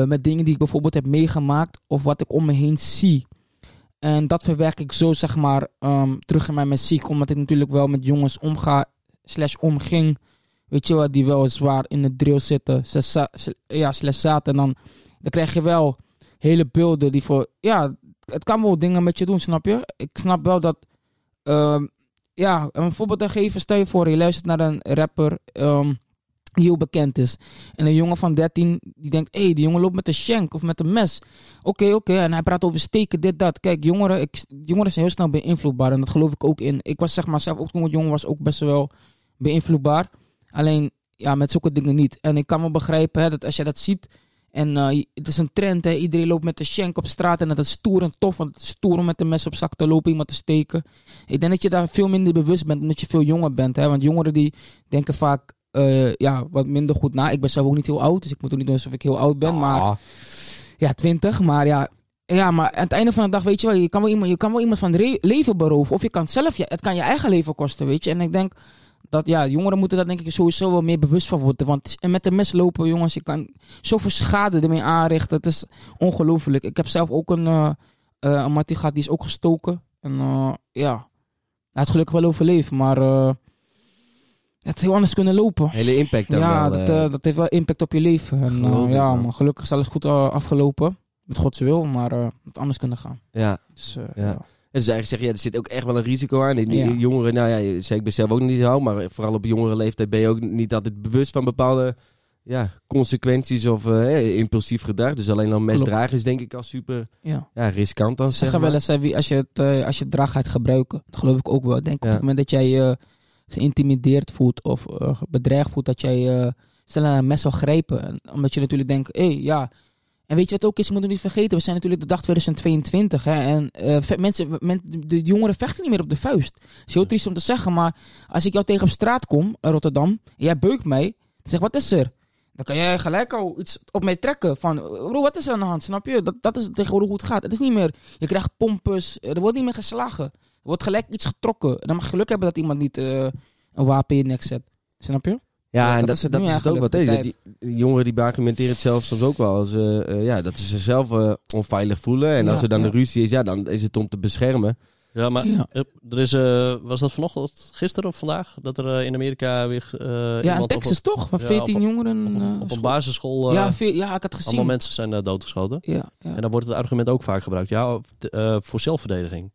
met dingen die ik bijvoorbeeld heb meegemaakt of wat ik om me heen zie. En dat verwerk ik zo, zeg maar, um, terug in mijn muziek. Omdat ik natuurlijk wel met jongens omga, slash omging. Weet je wat, die wel zwaar in de drill zitten. Ja, slash zaten. En dan, dan krijg je wel hele beelden die voor... Ja, het kan wel dingen met je doen, snap je? Ik snap wel dat... Um, ja, een voorbeeld te geven. Stel je voor, je luistert naar een rapper... Um, heel bekend is. En een jongen van 13 die denkt, hé, hey, die jongen loopt met een shank of met een mes. Oké, oké, en hij praat over steken, dit, dat. Kijk, jongeren, ik, jongeren zijn heel snel beïnvloedbaar en dat geloof ik ook in. Ik was zeg maar zelf ook toen was ook best wel beïnvloedbaar. Alleen, ja, met zulke dingen niet. En ik kan wel begrijpen hè, dat als je dat ziet en eh, het is een trend, hè, iedereen loopt met een shank op straat en dat is stoer en tof, want het is stoer om met een mes op zak te lopen, iemand te steken. Ik denk dat je daar veel minder bewust bent omdat je veel jonger bent, hè, want jongeren die denken vaak eh, ja, wat minder goed na. Ik ben zelf ook niet heel oud, dus ik moet ook niet doen alsof ik heel oud ben. Maar Ah, ja, 20. Maar ja, ja, maar aan het einde van de dag, weet je wel, je kan wel iemand, je kan wel iemand van het leven beroven. Of je kan zelf, je, het kan je eigen leven kosten, weet je. En ik denk dat, ja, jongeren moeten daar denk ik sowieso wel meer bewust van worden. Want en met de mes lopen, jongens, je kan zoveel schade ermee aanrichten. Het is ongelooflijk. Ik heb zelf ook een, eh, een mattie gehad, die is ook gestoken. En ja, hij is gelukkig wel overleefd, maar het heel anders kunnen lopen. hele impact dan Ja, wel, dat, eh. eh, dat heeft wel impact op je leven. En, eh, ja, maar gelukkig is alles goed afgelopen. Met Gods wil, maar het anders kunnen gaan. ja. Dus, Ja. ja. En dus eigenlijk zeg je, ja, er zit ook echt wel een risico aan. Die, Ja. jongeren, nou ja, zei ik ben zelf ook niet oud, maar vooral op jongere leeftijd ben je ook niet altijd bewust van bepaalde ja, consequenties of impulsief gedrag. Dus alleen al mes Klopt. dragen is denk ik al super ja. ja, riskant. Dan, Ze zeg zeggen maar. wel eens, als je het, als je het draag gaat gebruiken, dat geloof ik ook wel. Ik denk op het moment dat jij je geïntimideerd voelt of eh, bedreigd voelt, dat jij sneller een mes zal grijpen. En omdat je natuurlijk denkt, hé, hey, ja. En weet je wat ook is, je moet het niet vergeten, we zijn natuurlijk de dag 2022. Hè, en eh, mensen, men, de jongeren vechten niet meer op de vuist. Het is heel triest om te zeggen, maar als ik jou tegen op straat kom, in Rotterdam, en jij beukt mij, dan zeg wat is er? Dan kan jij gelijk al iets op mij trekken van, bro, wat is er aan de hand? Snap je? Dat, dat is tegenwoordig hoe het gaat. Het is niet meer, je krijgt pompes, er wordt niet meer geslagen. Wordt gelijk iets getrokken. En dan mag je geluk hebben dat iemand niet eh, een wapen in je nek zet. Snap je? Ja, Ja, en dat dat, is dat, is het ook wat. Die, die jongeren die beargumenteren het zelf soms ook wel als eh, eh, ja, dat ze zichzelf onveilig voelen. En Ja, als er dan ja. de ruzie is, ja, dan is het om te beschermen. Ja, maar Ja. er is, eh, was dat vanochtend, gisteren of vandaag, dat er in Amerika weer eh ja, in op Texas toch? Ja, 14 op- jongeren. op, een- op een school. basisschool, ja, ja, ik had gezien. allemaal mensen zijn doodgeschoten. Ja, ja. En dan wordt het argument ook vaak gebruikt, ja, eh, voor zelfverdediging.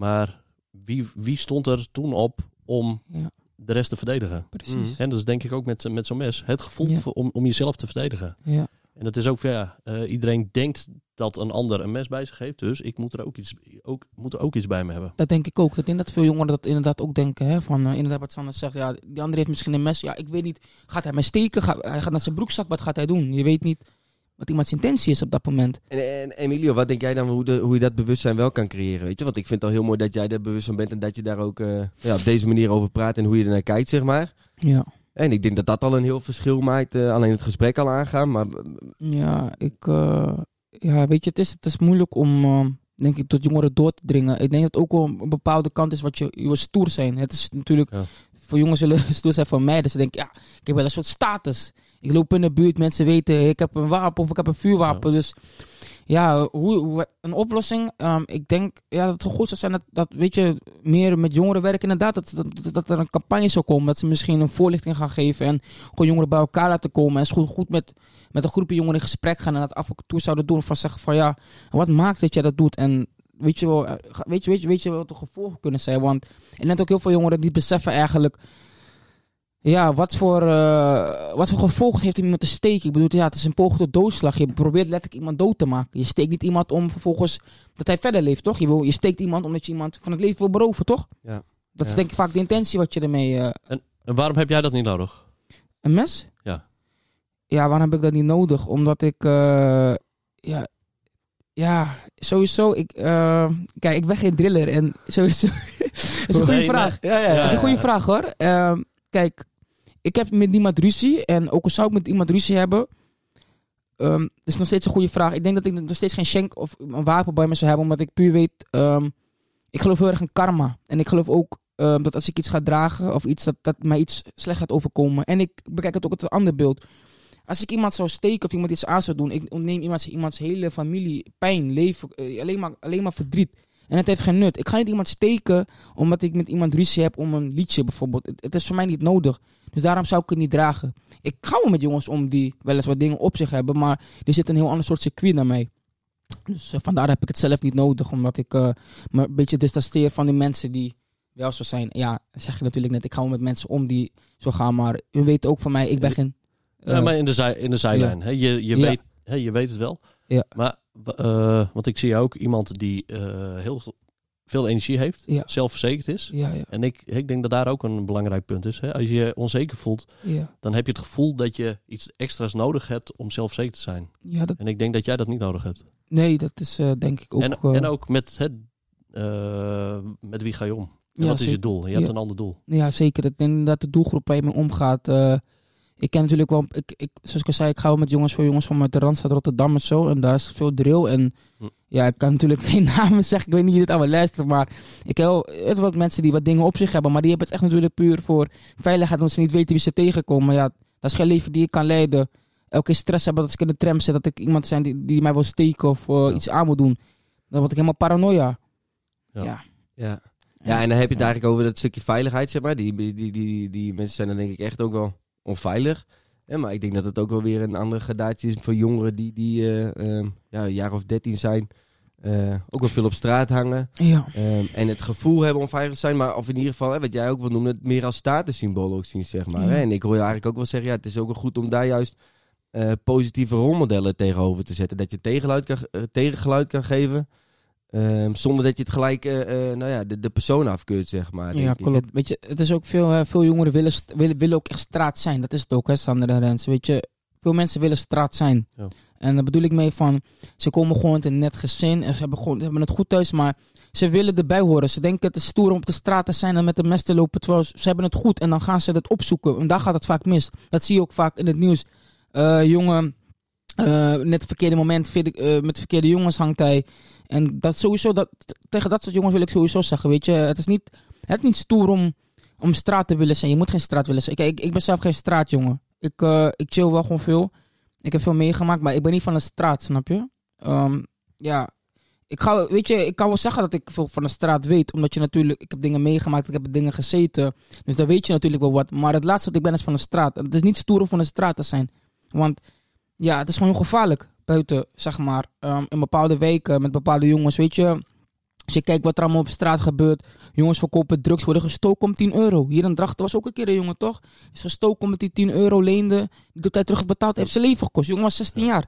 Maar wie, wie stond er toen op om Ja. de rest te verdedigen? precies. En dat is denk ik ook met, met zo'n mes. Het gevoel Ja. om, om jezelf te verdedigen. Ja. En dat is ook, ja, eh, iedereen denkt dat een ander een mes bij zich heeft. Dus ik moet er ook iets, ook, moet er ook iets bij me hebben. Dat denk ik ook. Dat veel jongeren dat inderdaad ook denken. Hè? Van, eh, inderdaad wat Sander zegt. Ja, die andere heeft misschien een mes. Ja, ik weet niet. Gaat hij mij steken? Ga- hij gaat naar zijn broekzak. Wat gaat hij doen? Je weet niet wat iemands intentie is op dat moment. En, en Emilio, wat denk jij dan hoe, de, hoe je dat bewustzijn wel kan creëren? Weet je? Want ik vind het al heel mooi dat jij er bewust van bent en dat je daar ook eh, ja, op deze manier over praat en hoe je er naar kijkt, zeg maar. Ja. En ik denk dat dat al een heel verschil maakt. eh, alleen het gesprek al aangaan, maar Ja, ik, eh, ja, weet je, het is, het is moeilijk om, denk ik, tot jongeren door te dringen. Ik denk dat het ook wel een bepaalde kant is wat je, je stoer zijn. Het is natuurlijk, Ja. voor jongens zullen stoer zijn van mij. Dus ze denken, ja, ik heb wel een soort status. Ik loop in de buurt, mensen weten, ik heb een wapen of ik heb een vuurwapen. Dus ja, hoe, hoe- een oplossing. ehm, ik denk ja, dat het goed zou zijn dat, dat, weet je, meer met jongeren werken. Inderdaad, dat, dat, dat er een campagne zou komen. Dat ze misschien een voorlichting gaan geven en gewoon jongeren bij elkaar laten komen. En goed, goed met, met een groepje jongeren in gesprek gaan en dat af en toe zouden doen. Van zeggen van ja, wat maakt dat jij dat doet? En weet je wel, eh, weet je, weet je, weet je wat de gevolgen kunnen zijn? Want ik denk ook heel veel jongeren die beseffen eigenlijk. Ja, wat voor, eh, wat voor gevolgen heeft iemand te steken? Ik bedoel, ja, het is een poging tot doodslag. Je probeert letterlijk iemand dood te maken. Je steekt niet iemand om vervolgens dat hij verder leeft, toch? Je, wil, je steekt iemand omdat je iemand van het leven wil beroven, toch? Ja. Dat is denk ik vaak de intentie wat je ermee... eh, En waarom heb jij dat niet nodig? een mes? Ja. Ja, waarom heb ik dat niet nodig? Omdat ik... eh, ja, ja, sowieso... Ik, eh, kijk, ik ben geen driller en sowieso... dat is een goede Nee, vraag. ja, ja, Dat is een goede vraag hoor. Ehm, kijk, ik heb met niemand ruzie. En ook al zou ik met iemand ruzie hebben. ehm dat is nog steeds een goede vraag. Ik denk dat ik nog steeds geen shank of een wapen bij me zou hebben. Omdat ik puur weet. ehm, ik geloof heel erg in karma. En ik geloof ook ehm, dat als ik iets ga dragen. Of iets dat, dat mij iets slecht gaat overkomen. En ik bekijk het ook uit een ander beeld. Als ik iemand zou steken of iemand iets aan zou doen. Ik ontneem iemands, iemands hele familie pijn, leven. eh, alleen, maar, alleen maar verdriet. En het heeft geen nut. Ik ga niet iemand steken omdat ik met iemand ruzie heb om een liedje bijvoorbeeld. Het, het is voor mij niet nodig. Dus daarom zou ik het niet dragen. Ik ga wel met jongens om die wel eens wat dingen op zich hebben, maar er zit een heel ander soort circuit naar mij. Dus eh, vandaar heb ik het zelf niet nodig, omdat ik eh, me een beetje distanceer van die mensen die wel zo zijn. Ja, zeg je natuurlijk net. Ik ga wel met mensen om die zo gaan. Maar u weet ook van mij, ik ben geen... Ja, eh, maar in de, zij, in de zijlijn. Hè? Je, je, Ja. weet, hè, je weet het wel. Ja. Maar, eh, want ik zie ook iemand die eh, heel veel energie heeft, Ja. zelfverzekerd is. ja, ja, En ik, ik denk dat daar ook een belangrijk punt is. Hè? Als je je onzeker voelt, dan heb je het gevoel dat je iets extra's nodig hebt om zelfverzekerd te zijn. ja dat, En ik denk dat jij dat niet nodig hebt. nee, dat is eh, denk ik ook... en, en ook met, het, met wie ga je om? En wat is je doel? Je hebt een ander doel. Ja, zeker. Dat, inderdaad de doelgroep waar je mee omgaat. Ik ken natuurlijk wel, ik, ik, zoals ik al zei, ik ga wel met jongens voor jongens van de Randstad Rotterdam en zo. En daar is veel drill. En Hm. ja, ik kan natuurlijk geen namen zeggen. Ik weet niet wie dit allemaal luistert. Maar ik heb wel het wat mensen die wat dingen op zich hebben. Maar die hebben het echt natuurlijk puur voor veiligheid. Omdat ze niet weten wie ze tegenkomen. Maar ja, dat is geen leven die ik kan leiden. Elke keer stress hebben dat ik in de tram zit. Dat ik iemand zijn die, die mij wil steken of eh, Ja. iets aan moet doen. Dan word ik helemaal paranoia. Ja. Ja. Ja. ja, en dan heb je het eigenlijk over dat stukje veiligheid, zeg maar. Die, die, die, die, die mensen zijn dan denk ik echt ook wel onveilig. Ja, maar ik denk dat het ook wel weer een andere gradatie is voor jongeren die, die eh, ehm, ja, een jaar of dertien zijn. eh, ook wel veel op straat hangen. Ja. Ehm, en het gevoel hebben onveilig te zijn, maar of in ieder geval, hè, wat jij ook wil noemen, het meer als statussymbool ook zien, zeg maar. Ja. Hè? En ik hoor je eigenlijk ook wel zeggen, ja, het is ook wel goed om daar juist eh, positieve rolmodellen tegenover te zetten. Dat je tegengeluid kan, tegengeluid kan geven, ehm, zonder dat je het gelijk eh, eh, nou ja, de, de persoon afkeurt, zeg maar. Ja, denk ik. klopt. Weet je, het is ook veel, eh, veel jongeren willen, willen, willen ook echt straat zijn. Dat is het ook, hè, Sander en Rens. Weet je, veel mensen willen straat zijn. Ja. En daar bedoel ik mee van, ze komen gewoon uit een net gezin en ze hebben, gewoon, ze hebben het goed thuis, maar ze willen erbij horen. Ze denken het is stoer om op de straat te zijn en met de mes te lopen, terwijl ze, ze hebben het goed. En dan gaan ze het opzoeken en daar gaat het vaak mis. Dat zie je ook vaak in het nieuws. Eh jongen, eh, net het verkeerde moment, verkeerde- eh, met verkeerde jongens hangt hij. En dat sowieso, dat, tegen dat soort jongens wil ik sowieso zeggen, weet je, het is niet, het is niet stoer om, om straat te willen zijn. Je moet geen straat willen zijn. Ik, ik ben zelf geen straatjongen. Ik, eh, ik chill wel gewoon veel. Ik heb veel meegemaakt, maar ik ben niet van de straat, snap je? Ehm, ja, ik, ga, weet je, ik kan wel zeggen dat ik veel van de straat weet, omdat je natuurlijk, ik heb dingen meegemaakt, ik heb dingen gezeten. Dus dan weet je natuurlijk wel wat. Maar het laatste wat ik ben is van de straat. Het is niet stoer om van de straat te zijn. Want ja, het is gewoon heel gevaarlijk buiten, zeg maar. Ehm, in bepaalde weken met bepaalde jongens, weet je. Als je kijkt wat er allemaal op straat gebeurt. Jongens verkopen drugs, worden gestoken om 10 euro. Hier in Drachten was ook een keer een jongen, toch? Is gestoken omdat hij 10 euro leende. Die doet hij terugbetaald. Heeft zijn leven gekost. Jongen was 16 jaar.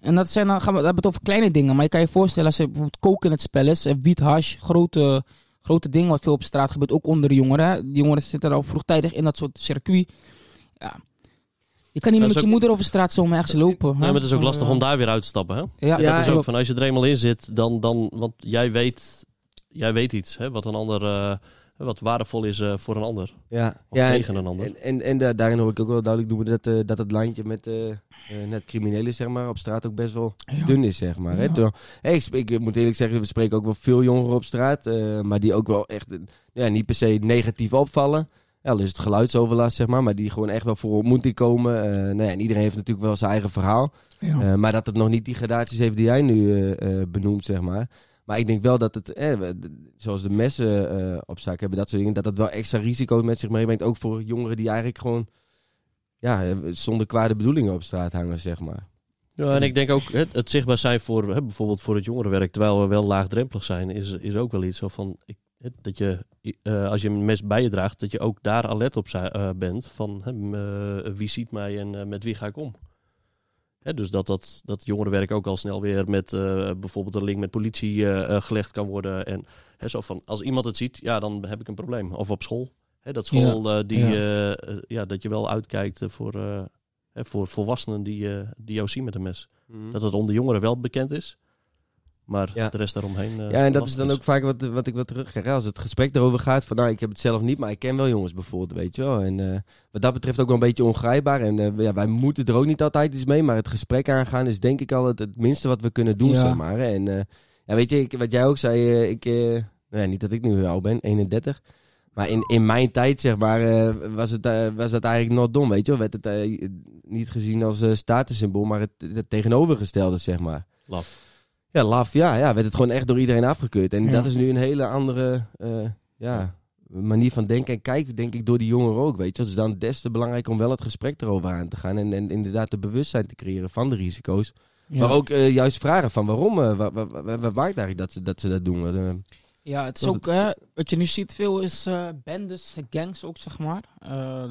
En dat zijn dan, gaan we, we hebben het over kleine dingen. Maar je kan je voorstellen als er bijvoorbeeld koken in het spel is. En wiet, hash, grote, grote dingen wat veel op straat gebeurt. Ook onder de jongeren. hè. Die jongeren zitten al vroegtijdig in dat soort circuit. Ja. Je kan niet dat met je moeder over straat zomaar ergens lopen. Ja, hè. maar het is ook lastig eh, om daar weer uit te stappen. Hè? Ja, Ja, dat is ook van als je er eenmaal in zit, dan, dan want jij weet, jij weet iets hè, wat een ander, eh, wat waardevol is eh, voor een ander. Ja, Of ja en- tegen een ander. En, en, en da- daarin hoor ik ook wel duidelijk noemen dat, eh, dat het lijntje met eh, eh, net criminelen zeg maar, op straat ook best wel Ja. dun is, zeg maar. Hè? Terwijl, ik, ik moet eerlijk zeggen, we spreken ook wel veel jongeren op straat, eh, maar die ook wel echt eh, ja, niet per se negatief opvallen. Ja, is het geluidsoverlast, zeg maar, maar die gewoon echt wel voor ontmoeting komen. Eh, nou ja, en iedereen heeft natuurlijk wel zijn eigen verhaal. Ja. Eh, maar dat het nog niet die gradaties heeft die jij nu eh, eh, benoemt, zeg maar. Maar ik denk wel dat het, eh, zoals de messen eh, op zak hebben, dat soort dingen, dat het wel extra risico's met zich meebrengt. Ook voor jongeren die eigenlijk gewoon ja, zonder kwade bedoelingen op straat hangen, zeg maar. Ja, en ik denk ook het, het zichtbaar zijn voor hè, bijvoorbeeld voor het jongerenwerk, terwijl we wel laagdrempelig zijn, is, is ook wel iets zo van ik, dat je eh, als je een mes bij je draagt, dat je ook daar alert op eh, bent van eh, wie ziet mij en eh, met wie ga ik om. Hè, dus dat, dat dat jongerenwerk ook al snel weer met eh, bijvoorbeeld een link met politie gelegd kan worden. En hè, zo van als iemand het ziet, ja, dan heb ik een probleem. Of op school. Hè, dat school die, ja. ja, dat je wel uitkijkt voor, eh, hè, voor volwassenen die, die jou zien met een mes. Dat het onder jongeren wel bekend is. Maar Ja. de rest daaromheen. eh, ja, en dat is dan ook vaak wat, wat ik wat terugkrijg. Als het gesprek erover gaat van, nou, ik heb het zelf niet, maar ik ken wel jongens bijvoorbeeld, weet je wel. En eh, wat dat betreft ook wel een beetje ongrijpbaar. En eh, ja, wij moeten er ook niet altijd iets mee, maar het gesprek aangaan is denk ik al het, het minste wat we kunnen doen, Ja. zeg maar. En eh, ja, weet je, ik, wat jij ook zei, ik, eh, nou ja, niet dat ik nu oud ben, 31. Maar in, in mijn tijd, zeg maar, eh, was, het, was dat eigenlijk nog dom, weet je wel. Werd het niet gezien als statussymbool, maar het, het tegenovergestelde, zeg maar. Laf. Ja, laf, ja, ja. Werd het gewoon echt door iedereen afgekeurd. En Ja. dat is nu een hele andere eh, ja, manier van denken en kijken, denk ik, door die jongeren ook, weet je. Dus dan des te belangrijk om wel het gesprek erover aan te gaan. En, en inderdaad de bewustzijn te creëren van de risico's. Ja. Maar ook eh, juist vragen van waarom, eh, wat, wat, wat, wat maakt eigenlijk dat ze dat, ze dat doen. Eh, Ja, het is ook, hè, wat je nu ziet veel is bendes, gangs ook, zeg maar.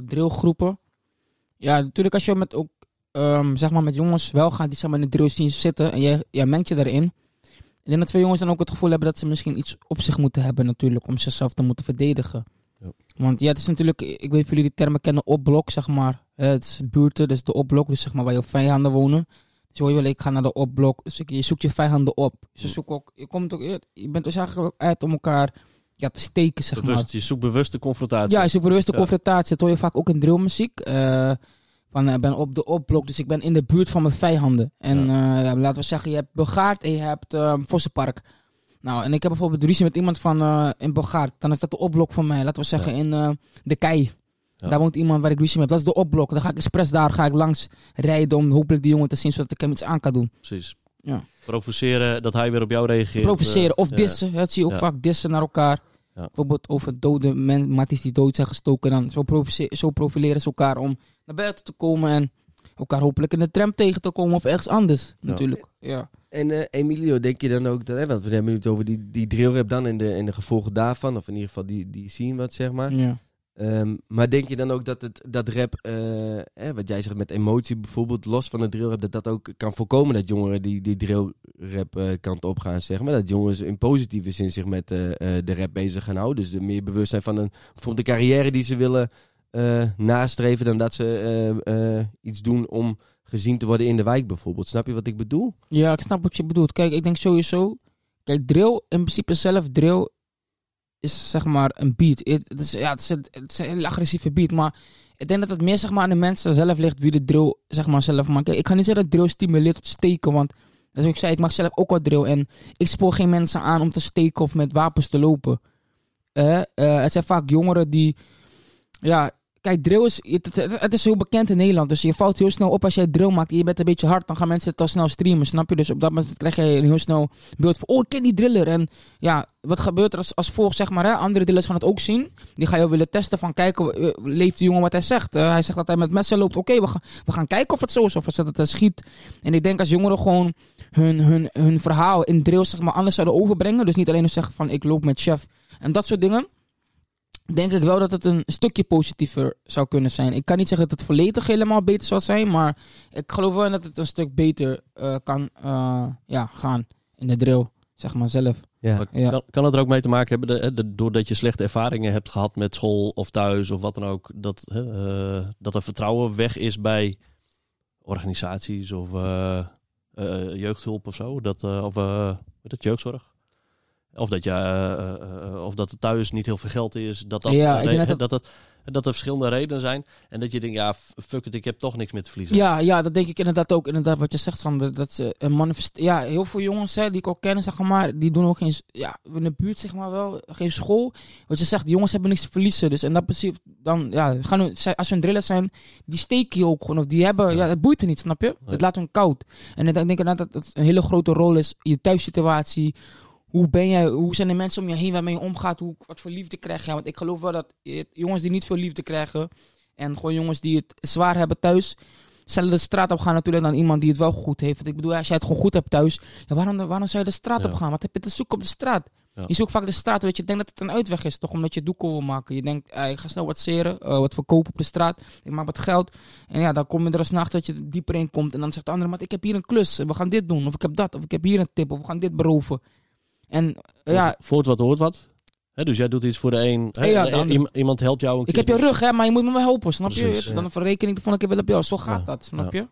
drillgroepen. Ja, natuurlijk als je met ook, ehm, zeg maar, met jongens wel gaat die zeg maar, in de drill scene zitten en jij, jij mengt je daarin. Ik denk dat veel jongens dan ook het gevoel hebben dat ze misschien iets op zich moeten hebben natuurlijk, om zichzelf te moeten verdedigen. Ja. Want ja, het is natuurlijk, ik weet niet of jullie die termen kennen, opblok, zeg maar. Het is buurten, dus de opblok, dus zeg maar waar je vijanden wonen. Dus hoor je wel, ik ga naar de opblok. Dus je zoekt je vijanden op. Dus je, zoekt ook, je, komt ook, je je bent dus eigenlijk uit om elkaar ja, te steken, zeg maar. Je zoekt bewust de confrontatie. Ja, superbewuste Ja. confrontatie. Dat hoor je vaak ook in drillmuziek. Eh van, ik ben op de opblok, dus ik ben in de buurt van mijn vijanden. En eh, ja, laten we zeggen, je hebt Bogaard en je hebt uh, Vossenpark. Nou, en ik heb bijvoorbeeld ruzie met iemand van eh, in Bogaard. Dan is dat de opblok van mij. Laten we zeggen in eh, de Kei. Ja. Daar woont iemand waar ik ruzie mee heb. Dat is de opblok. Dan ga ik expres daar ga ik langs rijden om hopelijk die jongen te zien, zodat ik hem iets aan kan doen. Precies. Ja. Provoceren, dat hij weer op jou reageert. Provoceren of eh, dissen. Dat zie je ook vaak dissen naar elkaar. Ja. Bijvoorbeeld over dode men, matties die dood zijn gestoken. Dan zo, profileren ze elkaar om naar buiten te komen en elkaar hopelijk in de tram tegen te komen of ergens anders. Natuurlijk. Ja. En eh, Emilio, denk je dan ook, dat, hè, want we hebben het over die, die drillrap dan en de, en de gevolgen daarvan, of in ieder geval die, die scene wat, zeg maar. ja. Ehm, maar denk je dan ook dat, het, dat rap, eh, wat jij zegt met emotie bijvoorbeeld, los van de drillrap, dat dat ook kan voorkomen dat jongeren die, die drillrap eh, kant op gaan, zeg maar. Dat jongens in positieve zin zich met eh, de rap bezig gaan houden. Dus de meer bewust zijn van een, bijvoorbeeld de carrière die ze willen nastreven, dan dat ze iets doen om gezien te worden in de wijk bijvoorbeeld. Snap je wat ik bedoel? ja, ik snap wat je bedoelt. Kijk, ik denk sowieso. Kijk, drill, in principe zelf, drill is zeg maar een beat. Het, is, ja, het, is een, hele agressieve beat, maar ik denk dat het meer zeg maar, aan de mensen zelf ligt wie de drill zeg maar, zelf maakt. Ik ga niet zeggen dat drill stimuleert tot steken, want zoals ik zei, ik mag zelf ook wel drill en ik spoor geen mensen aan om te steken of met wapens te lopen. Eh, eh, het zijn vaak jongeren die, ja, kijk, drill is, het, is heel bekend in Nederland, dus je valt heel snel op als jij drill maakt en je bent een beetje hard, dan gaan mensen het al snel streamen, snap je? Dus op dat moment krijg je een heel snel beeld van, oh, ik ken die driller. En ja, wat gebeurt er als, als volgt, zeg maar, hè? andere drillers gaan het ook zien. Die gaan jou willen testen van, kijken, eh, leeft die jongen wat hij zegt? Eh, hij zegt dat hij met messen loopt, oké, we, gaan, we gaan kijken of het zo is, of dat hij schiet. En ik denk als jongeren gewoon hun, hun, hun verhaal in drill, zeg maar, anders zouden overbrengen, dus niet alleen zeggen van, ik loop met chef en dat soort dingen denk ik wel dat het een stukje positiever zou kunnen zijn. Ik kan niet zeggen dat het volledig helemaal beter zal zijn, maar ik geloof wel dat het een stuk beter eh, kan eh, ja, gaan in de drill, zeg maar zelf. Ja. Ja. Kan, kan het er ook mee te maken hebben, de, de- doordat je slechte ervaringen hebt gehad met school of thuis of wat dan ook, dat, hè, eh, dat er vertrouwen weg is bij organisaties of eh, eh, jeugdhulp of zo? Dat, of eh, weet het, jeugdzorg? Of dat, je, eh, eh, eh, of dat er thuis niet heel veel geld is. Dat, dat, Ja, ik re- denk dat dat, dat, dat er verschillende redenen zijn. En dat je denkt, ja, fuck it, ik heb toch niks meer te verliezen. Ja, ja, dat denk ik inderdaad ook. Inderdaad, wat je zegt, Sander. Dat ze een manifest... Ja, heel veel jongens hè, die ik ook ken, zeg maar, die doen ook geen... Ja, in de buurt, zeg maar wel, geen school. Wat je zegt, die jongens hebben niks te verliezen. Dus in dat principe, dan, ja, gaan hun, als hun drillers zijn, die steken je ook gewoon. Of die hebben, ja, het boeit er niet, snap je? Het laat hun koud. En ik denk inderdaad dat het een hele grote rol is, je thuissituatie. Hoe ben jij, hoe zijn de mensen om je heen waarmee je omgaat? Hoe, wat voor liefde krijg je? Want ik geloof wel dat jongens die niet veel liefde krijgen, en gewoon jongens die het zwaar hebben thuis, zullen de straat op gaan natuurlijk dan iemand die het wel goed heeft. Want ik bedoel, als jij het gewoon goed hebt thuis, ja, waarom, waarom zou je de straat Ja. op gaan? Wat heb je te zoeken op de straat? Ja. Je zoekt vaak de straat, weet je, ik denk dat het een uitweg is, toch? Omdat je doekoe wil maken. Je denkt, eh, ik ga snel wat seren, eh, wat verkopen op de straat. Ik maak wat geld. En ja, dan kom je er als nacht dat je er dieper in komt. En dan zegt de andere, maar ik heb hier een klus. We gaan dit doen. Of ik heb dat. Of ik heb hier een tip. Of we gaan dit beroven. En eh, ja, Voort wat hoort wat. Hè, dus jij doet iets voor de een. Hè, Ja, iemand helpt jou een Ik keer. heb je rug, hè, maar je moet me wel helpen, snap je? Dan een verrekening de volgende keer wil op jou. Zo gaat Ja, dat, snap ja. je?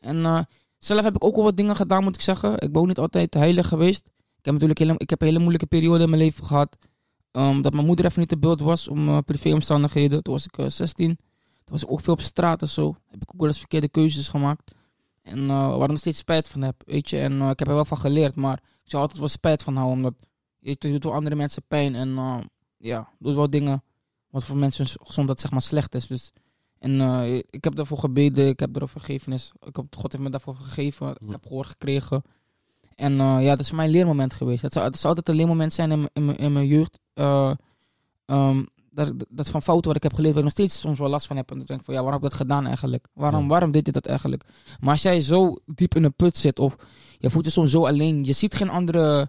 En eh, zelf heb ik ook wel wat dingen gedaan, moet ik zeggen. Ik ben ook niet altijd heilig geweest. Ik heb natuurlijk hele, ik heb een hele moeilijke periode in mijn leven gehad. Ehm, dat mijn moeder even niet te beeld was om eh, privéomstandigheden. Toen was ik eh, 16. Toen was ik ook veel op straat en zo. Heb ik ook wel eens verkeerde keuzes gemaakt. En eh waar ik nog steeds spijt van heb, weet je. En eh, ik heb er wel van geleerd, maar ik zou altijd wel spijt van houden. Omdat je doet wel andere mensen pijn. En eh, ja, doet wel dingen wat voor mensen gezondheid zeg maar slecht is. Dus, en eh, ik heb daarvoor gebeden, ik heb daarvoor vergevenis. Ik heb, God heeft me daarvoor gegeven, ik heb gehoor gekregen. En eh, ja, dat is voor mij een leermoment geweest. Het zou, het zou altijd een leermoment zijn in, mijn- in, mijn- in mijn jeugd. eh, ehm, dat, dat van fouten wat ik heb geleerd, waar ik nog steeds soms wel last van heb. En dan denk ik van, ja, waarom heb ik dat gedaan eigenlijk? Waarom, Ja. waarom deed je dat eigenlijk? Maar als jij zo diep in een put zit, of je voelt je soms zo alleen, je ziet geen andere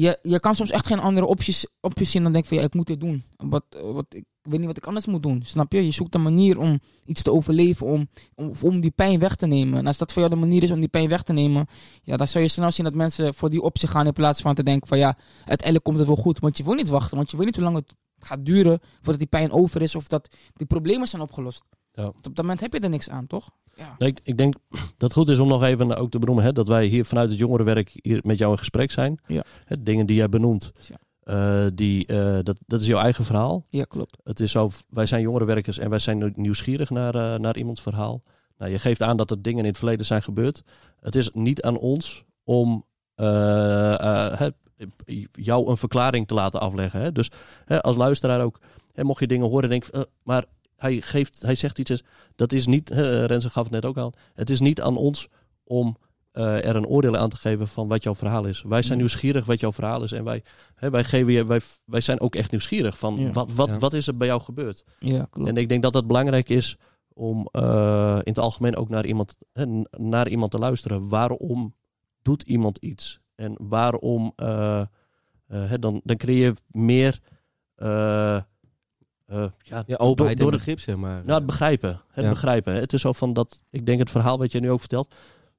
je, je kan soms echt geen andere opties, opties zien dan denk van ja, ik moet dit doen. Wat, wat, ik weet niet wat ik anders moet doen. Snap je? Je zoekt een manier om iets te overleven, om, om, om die pijn weg te nemen. En als dat voor jou de manier is om die pijn weg te nemen, ja, dan zou je snel zien dat mensen voor die optie gaan in plaats van te denken van ja, uiteindelijk komt het wel goed. Want je wil niet wachten, want je weet niet hoe lang het gaat duren voordat die pijn over is of dat die problemen zijn opgelost. Ja. Op dat moment heb je er niks aan, toch? Ja. Nee, ik, ik denk dat het goed is om nog even ook te benoemen hè, dat wij hier vanuit het jongerenwerk hier met jou in gesprek zijn. Ja. Hè, dingen die jij benoemt, Ja. eh, die, eh, dat, dat is jouw eigen verhaal. Ja, klopt. Het is zo, wij zijn jongerenwerkers en wij zijn nieuwsgierig naar, eh, naar iemands verhaal. Nou, je geeft aan dat er dingen in het verleden zijn gebeurd. Het is niet aan ons om jou een verklaring te laten afleggen. Hè? Dus hè, als luisteraar ook, hè, mocht je dingen horen en denk, eh, maar hij, geeft, hij zegt iets, dat is niet, hè, Renze gaf het net ook aan, het is niet aan ons om eh, er een oordeel aan te geven van wat jouw verhaal is. Wij zijn Ja. nieuwsgierig wat jouw verhaal is en wij, hè, wij, geven je, wij, wij zijn ook echt nieuwsgierig van Ja. wat, wat, Ja. wat is er bij jou gebeurd. Ja, klopt. En ik denk dat het belangrijk is om eh, in het algemeen ook naar iemand, hè, naar iemand te luisteren. Waarom doet iemand iets? En waarom, eh, eh, hè, dan, dan creëer je meer eh, eh, ja, Ja, openheid door, en door begrip, zeg maar. nou, het begrijpen. Het Ja. begrijpen. Het is zo van dat, ik denk het verhaal wat je nu ook vertelt,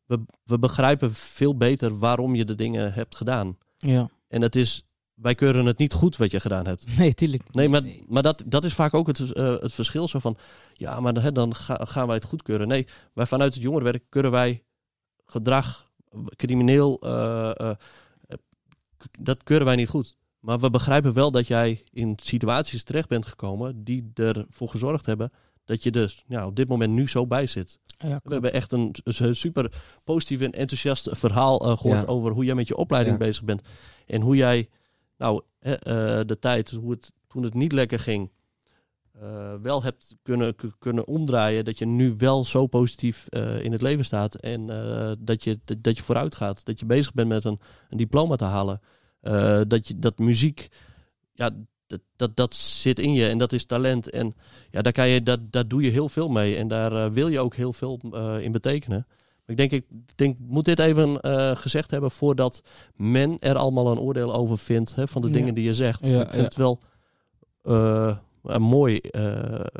we, we begrijpen veel beter waarom je de dingen hebt gedaan. Ja. En het is, wij keuren het niet goed wat je gedaan hebt. Nee, tuurlijk. Nee, maar, maar dat, dat is vaak ook het, eh, het verschil. Zo van, ja, maar hè, dan ga- gaan wij het goedkeuren. Nee, wij vanuit het jongerenwerk keuren wij gedrag, crimineel, eh, eh, dat keuren wij niet goed. Maar we begrijpen wel dat jij in situaties terecht bent gekomen die ervoor gezorgd hebben dat je dus ja, op dit moment nu zo bij zit. Ja, We hebben echt een, een super positief en enthousiast verhaal eh, gehoord Ja. over hoe jij met je opleiding Ja. bezig bent. En hoe jij, nou, hè, eh, de tijd, hoe het, toen het niet lekker ging, eh, wel hebt kunnen, kunnen omdraaien. Dat je nu wel zo positief eh, in het leven staat. En eh, dat, je, dat, dat je vooruit gaat. Dat je bezig bent met een, een diploma te halen. Dat, je, dat muziek, ja, dat, dat, dat zit in je en dat is talent. En ja, daar, kan je, dat, daar doe je heel veel mee. En daar wil je ook heel veel in betekenen. Maar ik denk, ik denk, moet dit even gezegd hebben voordat men er allemaal een oordeel over vindt hè, van de Ja. dingen die je zegt. Ja, ik vind ja. het wel eh, mooi. eh,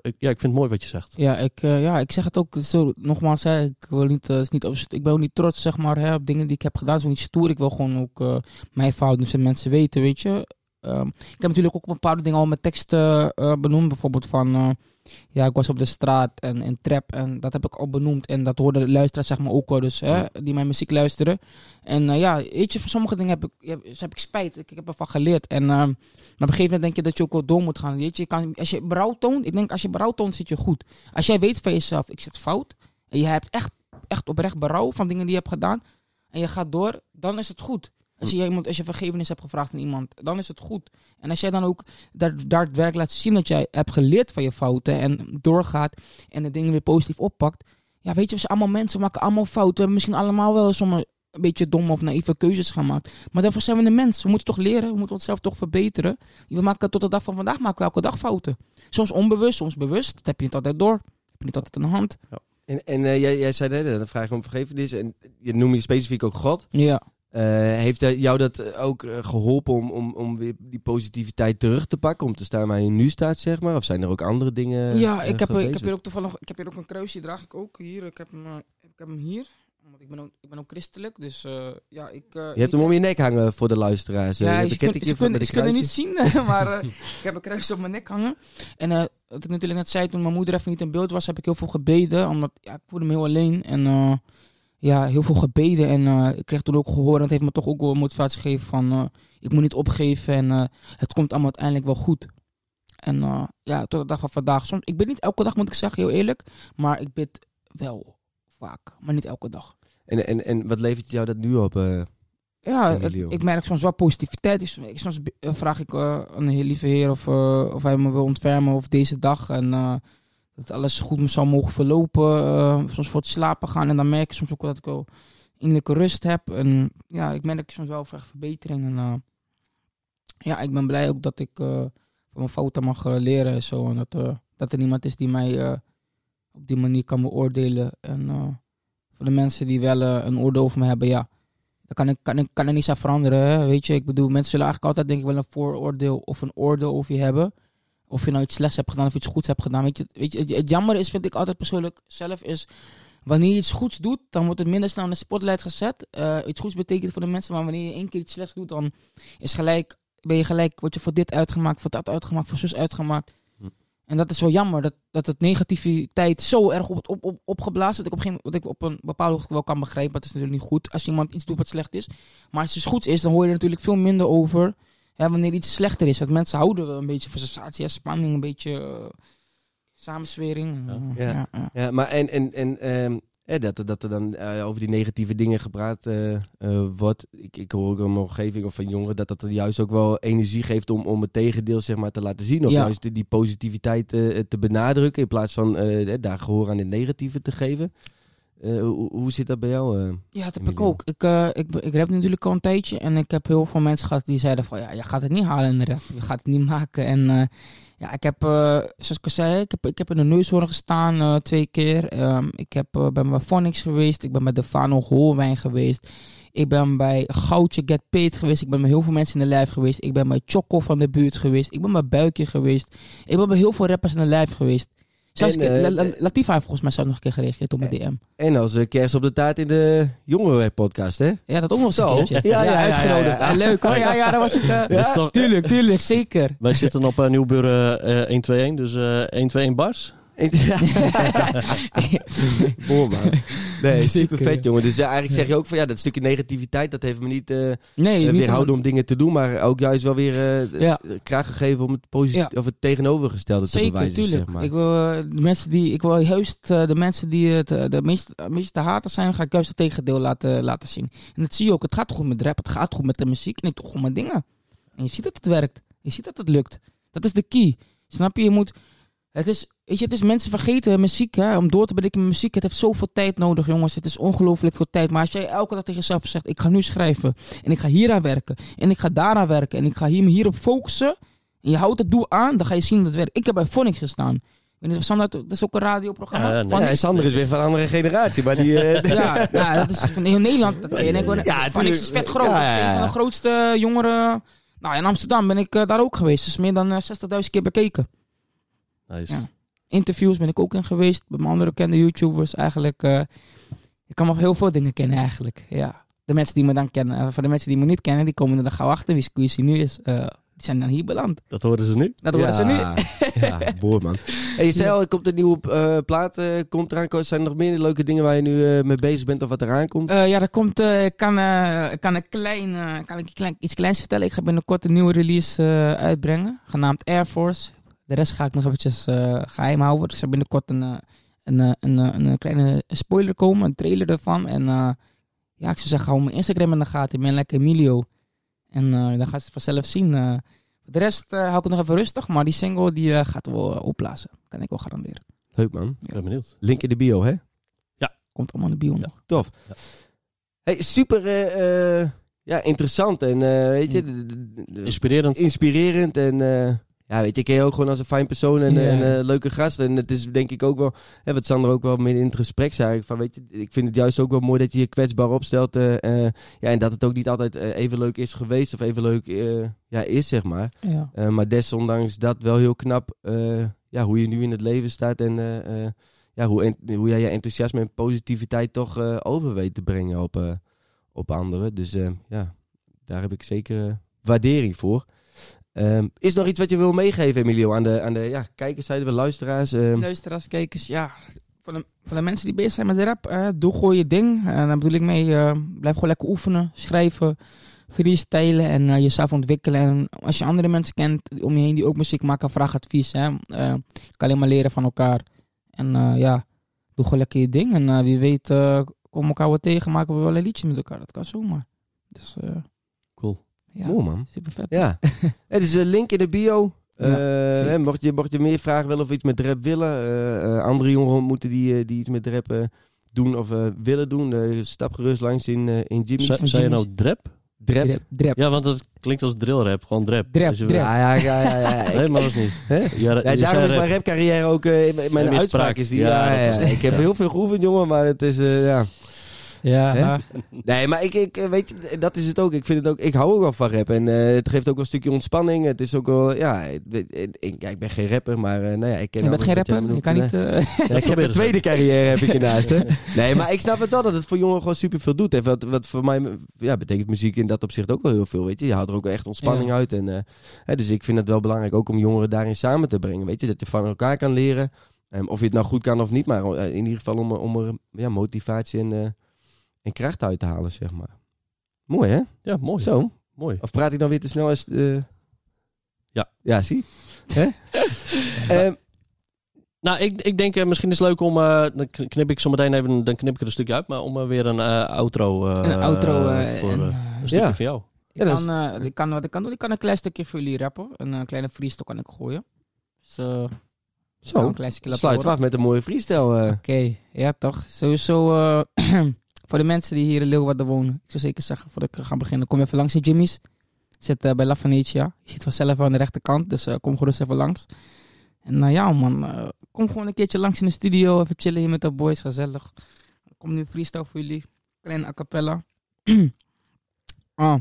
ja, ik vind het mooi wat je zegt. Ja, ik, eh, ja, ik zeg het ook zo, nogmaals, hè, ik, wil niet, eh, is niet op, ik ben ook niet trots zeg maar, hè, op dingen die ik heb gedaan. Het is niet stoer. Ik wil gewoon ook mijn fout doen, zodat mensen weten, weet je. Ehm, ik heb natuurlijk ook bepaalde dingen al met teksten benoemd. Bijvoorbeeld van, ja, ik was op de straat en in trap en dat heb ik al benoemd. En dat hoorden de luisteraars zeg maar ook wel, dus, hè, die mijn muziek luisteren. En eh, ja, weet je, van sommige dingen heb ik, heb, heb ik spijt. Ik, ik heb ervan geleerd. En ehm, maar op een gegeven moment denk je dat je ook wel door moet gaan. Weet je, je kan, als je berouw toont, ik denk als je berouw toont, zit je goed. Als jij weet van jezelf, ik zit fout. En je hebt echt, echt oprecht berouw van dingen die je hebt gedaan. En je gaat door, dan is het goed. Als je, iemand, als je vergevenis hebt gevraagd aan iemand, dan is het goed. En als jij dan ook daadwerkelijk laat zien dat jij hebt geleerd van je fouten en doorgaat en de dingen weer positief oppakt. Ja, weet je, we zijn allemaal mensen, we maken allemaal fouten. We hebben misschien allemaal wel soms een beetje domme of naïeve keuzes gemaakt. Maar daarvoor zijn we een mens. We moeten toch leren, we moeten onszelf toch verbeteren. We maken tot de dag van vandaag maken we elke dag fouten. Soms onbewust, soms bewust. Dat heb je niet altijd door. Dat heb je niet altijd aan de hand. En, en eh, jij, jij zei net, dan vraag je om vergevenis. En je noem je specifiek ook God. Ja. Eh, heeft jou dat eh, ook eh, geholpen om, om, om weer die positiviteit terug te pakken? Om te staan waar je nu staat, zeg maar? Of zijn er ook andere dingen Ja, ik heb, ik heb hier ook toevallig ik heb hier ook een kruisje, draag ik ook hier. Ik heb hem, ik heb hem hier. Want ik ben ook, ik ben ook christelijk, dus ja, ik... eh, Je hebt hem om je nek hangen voor de luisteraars. Ja, Je ze, kun- ze, met ze kunnen niet zien, maar ik heb een kruis op mijn nek hangen. En wat ik natuurlijk net zei, toen mijn moeder even niet in beeld was, heb ik heel veel gebeden. Omdat ja, ik voelde me heel alleen. En ja, heel veel gebeden. En eh, ik kreeg toen ook gehoord, en dat heeft me toch ook wel motivatie gegeven van... eh, ik moet niet opgeven en eh, het komt allemaal uiteindelijk wel goed. En ja, tot de dag van vandaag. Soms, ik bid niet elke dag, moet ik zeggen, heel eerlijk. Maar ik bid wel vaak, maar niet elke dag. En, en, en wat levert jou dat nu op? Ja, het- ik merk soms wel positiviteit. Ik- Soms vraag ik aan de Heer lieve Heer of, of hij me wil ontfermen of deze dag. En dat alles goed zou mogen verlopen. eh, soms voor het slapen gaan. En dan merk ik soms ook dat ik wel innerlijke rust heb. En ja, ik merk soms wel echt verbetering. En eh, ja, ik ben blij ook dat ik eh, van mijn fouten mag leren en zo. En dat, dat er niemand is die mij op die manier kan beoordelen. En voor de mensen die wel een oordeel over me hebben, ja Daar kan ik, kan, ik, kan er niets aan veranderen. Weet je, ik bedoel, mensen zullen eigenlijk altijd denk ik wel een vooroordeel of een oordeel over je hebben. Of je nou iets slechts hebt gedaan of iets goeds hebt gedaan. Weet je, weet je het, het jammer is, vind ik altijd persoonlijk zelf, is wanneer je iets goeds doet, dan wordt het minder snel in de spotlight gezet. Eh, iets goeds betekent voor de mensen, maar wanneer je één keer iets slechts doet, dan is gelijk, ben je gelijk, word je voor dit uitgemaakt, voor dat uitgemaakt, voor zus uitgemaakt. Hm. En dat is wel jammer, dat, dat het negativiteit zo erg op, op, op, opgeblazen wordt. Wat ik, op wat ik op een bepaalde hoogte wel kan begrijpen, maar het is natuurlijk niet goed als iemand iets doet wat slecht is. Maar als het dus goed is, dan hoor je er natuurlijk veel minder over hè, wanneer iets slechter is. Want mensen houden wel een beetje van sensatie, hè, spanning, een beetje eh, samenswering. Ja. Eh, Ja. ja. Ja, maar en, en, en ehm, eh, dat, er- dat er dan eh, over die negatieve dingen gepraat eh, eh, wordt. Ik, ik hoor ook in mijn omgeving of van jongeren dat dat er juist ook wel energie geeft om, om het tegendeel zeg maar, te laten zien. Of Ja. juist die, die positiviteit te benadrukken in plaats van daar gehoor aan het negatieve te geven. Eh, hoe, hoe zit dat bij jou? eh? Ja, dat heb ik ook. Ik, eh ik, ik rap natuurlijk al een tijdje en ik heb heel veel mensen gehad die zeiden van ja, je gaat het niet halen in de rap. Je gaat het niet maken. En ja, ik heb, zoals ik al zei, ik heb, ik heb in de neushoorn gestaan twee keer. Ehm, ik heb, ben bij Phonics geweest. Ik ben bij Defano Hoorwijn geweest. Ik ben bij Goudje Get Paid geweest. Ik ben bij heel veel mensen in de lijf geweest. Ik ben bij Choco van de buurt geweest. Ik ben bij Buikje geweest. Ik ben bij heel veel rappers in de lijf geweest. Zelfs En, eh, La- La- Latifa heeft volgens mij zelf nog een keer gereageerd op mijn DM. En als eh, kerst op de taart in de jongerenpodcast, hè? Ja, dat ook nog eens een Zo. keertje. Ja, ja, ja, uitgenodigd. ja, ja. Ah, leuk hoor. Ja, ja, daar was ik. eh, Dus toch- Tuurlijk, tuurlijk, zeker. Wij zitten op uh, Nieuwburen eh 121, dus eh 121 bars. Man. Nee, super Zeker. vet jongen. Dus ja, eigenlijk zeg je ook van ja, dat stukje negativiteit, dat heeft me niet eh, Nee, eh, niet weerhouden om dingen te doen, maar ook juist wel weer eh Ja. kracht gegeven om het, posit- Ja. of het tegenovergestelde te Zeker, bewijzen. tuurlijk. Zeg maar. Ik wil eh, de mensen die, ik wil juist eh, de mensen die het eh, de meest, de meest te haten zijn, ga ik juist het tegendeel laten, laten zien. En dat zie je ook. Het gaat goed met rap, het gaat goed met de muziek en ik doe gewoon mijn dingen. En je ziet dat het werkt. Je ziet dat het lukt. Dat is de key. Snap je? Je moet. Het is, weet je, het is mensen vergeten muziek, hè, om door te breken met muziek. Het heeft zoveel tijd nodig, jongens. Het is ongelooflijk veel tijd. Maar als jij elke dag tegen jezelf zegt: Ik ga nu schrijven. En ik ga hier aan werken. En ik ga daaraan werken. En ik ga hier, me hierop focussen. En je houdt het doel aan, dan ga je zien dat het werkt. Ik heb bij Phonics gestaan. Sander, dat is ook een radioprogramma. Ja, nee. Van- Ja, en Sander is weer van een andere generatie, maar die... eh, ja, ja, dat is van heel Nederland. Dat, ik Ja, is vet groot. Ja, Dat is een van de grootste jongeren. Nou, in Amsterdam ben ik eh, daar ook geweest. Dat is meer dan eh, 60.000 keer bekeken. Nice. Interviews ben ik ook in geweest. Met mijn andere bekende YouTubers. Eigenlijk, eh, ik kan nog heel veel dingen kennen eigenlijk. Ja. De mensen die me dan kennen. Eh, voor de mensen die me niet kennen, die komen er dan gauw achter wie Squeezie nu is. Eh, die zijn dan hier beland. Dat horen ze nu. Dat horen ze nu. Ja, boor man. Hey, je zei al, er komt een nieuwe eh, plaat, komt eraan. Zijn er nog meer leuke dingen waar je nu eh, mee bezig bent of wat eraan komt? Eh, ja, er komt, eh, ik kan, eh, ik kan, een klein, eh, kan ik klein, iets kleins vertellen. Ik ga binnenkort een nieuwe release eh, uitbrengen, genaamd Air Force. De rest ga ik nog eventjes eh, geheim houden. Dus er zal binnenkort een, eh, een, eh, een, eh, een, kleine spoiler komen, een trailer ervan. En eh, ja, ik zou zeggen, hou mijn Instagram in de gaten. Ik ben lekker Emilio. En eh, dan gaat ze vanzelf zien. eh. Voor de rest eh, hou ik het nog even rustig, maar die single die eh, gaat wel opblazen. Kan ik wel garanderen. Leuk man. Ik ben benieuwd. Link in de bio, hè? Komt allemaal in de bio Ja. nog. Tof. Ja. Hey, super eh, eh, ja, interessant en eh, weet je, Inspirerend. inspirerend en eh, ja, weet je, ik ken je ook gewoon als een fijn persoon en Ja. een leuke gast. En het is denk ik ook wel, hè, wat Sander ook wel mee in het gesprek zei, van weet je, ik vind het juist ook wel mooi dat je je kwetsbaar opstelt. eh, eh, ja, en dat het ook niet altijd eh, even leuk is geweest of even leuk eh, ja, is, zeg maar. Ja. Eh, maar desondanks dat wel heel knap eh, ja, hoe je nu in het leven staat en eh, eh, ja, hoe, hoe jij je enthousiasme en positiviteit toch eh, over weet te brengen op, eh, op anderen. Dus eh, ja, daar heb ik zeker eh, waardering voor. Ehm, is nog iets wat je wil meegeven, Emilio, aan de, aan de ja, kijkers, zeiden we, luisteraars? Ehm, Luisteraars, kijkers, ja. Voor de, voor de mensen die bezig zijn met de rap, eh, doe gewoon je ding. En daar bedoel ik mee, eh, blijf gewoon lekker oefenen, schrijven, freestylen en eh, jezelf ontwikkelen. En als je andere mensen kent om je heen die ook muziek maken, vraag advies. Hè. Eh, kan alleen maar leren van elkaar. En eh, ja, doe gewoon lekker je ding. En eh, wie weet, eh komen elkaar wat tegen, maken we wel een liedje met elkaar. Dat kan zomaar. Dus eh. Ja, Mooi, man. super vet. Ja, het is een link in de bio. Ja, Eh, hè, mocht, je, mocht je meer vragen willen of iets met rap willen, eh, eh, andere jongeren ontmoeten die, die iets met rap doen of willen doen, stap gerust langs in, eh in Jimmy's. Zei je nou drap? Drap. Ja, want dat klinkt als drillrap. Gewoon drap. Drap, drap. Ja, ja, ja. ja, ja. Nee, Ik- maar dat is niet. hè? Ja, Ja, daarom is rap. mijn rapcarrière ook... mijn uitspraak is die... Ja, Ja, ja, dat ja. was- Ik heb heel veel geoefend, jongen, maar het is... eh, ja. Ja, Hè? Nee, maar ik, ik, eh, weet je, dat is het ook. Ik vind het ook, ik hou ook wel van rap. En eh, het geeft ook wel een stukje ontspanning. Het is ook wel, ja, ik, ja, ben geen rapper, maar eh, nou ja, ik ken je bent geen rapper, je kan niet... Ja, ik heb een tweede carrière heb ik ernaast, hè. Nee, maar ik snap het wel dat het voor jongeren gewoon super veel doet. En wat, wat voor mij ja, betekent muziek in dat opzicht ook wel heel veel, weet je. Je haalt er ook echt ontspanning Ja. uit. En, eh, hè, dus ik vind het wel belangrijk ook om jongeren daarin samen te brengen, weet je. Dat je van elkaar kan leren. Ehm, of je het nou goed kan of niet, maar in ieder geval om, er- om er ja, motivatie en, eh, en kracht uit te halen, zeg maar. Mooi, hè? Ja, mooi. Zo. Mooi. Of praat ik dan weer te snel als... eh, Ja. Ja, zie. Hè? Ehm, Nou, ik, ik denk eh, misschien is het leuk om, eh, dan kn- knip ik zo meteen even, dan knip ik er een stukje uit, maar om weer een eh, outro, eh, een outro. eh, voor en, een stukje Ja. van jou. ik, Ja, kan, eh, ik kan wat ik kan doen. Ik kan een klein stukje voor jullie rappen. Een kleine freestyle kan ik gooien. Zo. laten Sluit af met een mooie freestyle. Oké, ja toch. Sowieso eh, voor de mensen die hier in Leeuwarden wonen. Ik zou zeker zeggen, voordat ik ga beginnen, kom even langs in Jimmy's. Zit eh, bij La Venetia. Je ziet vanzelf aan de rechterkant, dus eh, kom gerust even langs. En nou ja man, kom gewoon een keertje langs in de studio. Even chillen hier met de boys, gezellig. Kom nu freestyle voor jullie. Kleine a cappella. ah,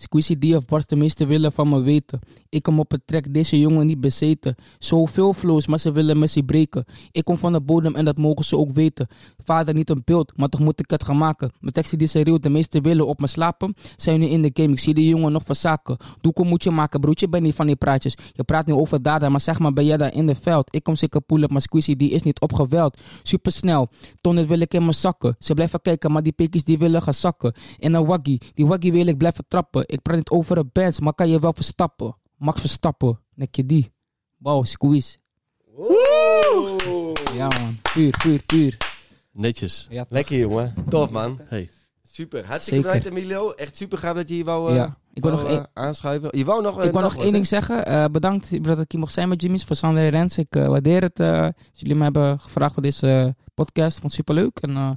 Squeezy D of Bars de meeste willen van me weten. Ik kom op het track, deze jongen niet bezeten. Zoveel flows, maar ze willen Messi breken. Ik kom van de bodem en dat mogen ze ook weten. Vader niet een beeld, maar toch moet ik het gaan maken. Mijn teksten die schreeuwt, de meeste willen op me slapen. Zijn nu in de game, ik zie die jongen nog verzaken. Doekoe moet je maken, broertje, ben niet van die praatjes. Je praat nu over daden, maar zeg maar, ben jij daar in het veld? Ik kom zeker poelen, maar Squeezy die is niet opgeweld. Super snel, ton wil ik in mijn zakken. Ze blijven kijken, maar die pikjes die willen gaan zakken. In een waggie, die waggie wil ik blijven trappen. Ik praat niet over een bands, maar kan je wel verstappen. Max Verstappen, nek je die. Wow, squeeze. Ja man, puur, puur, puur. Netjes. Ja, Lekker jongen. Tof man. Hey. Super. Hartstikke bedankt Emilio. Echt super gaaf dat je hier wou, eh, ja. Ik wou, nog, eh, aanschuiven. Je wou nog, eh, ik wil nog één ding zeggen. Eh, bedankt dat ik hier mocht zijn met Jimmy's voor Sander en Rens. Ik eh, waardeer het eh, dat jullie me hebben gevraagd voor deze podcast. Vond het superleuk. En eh,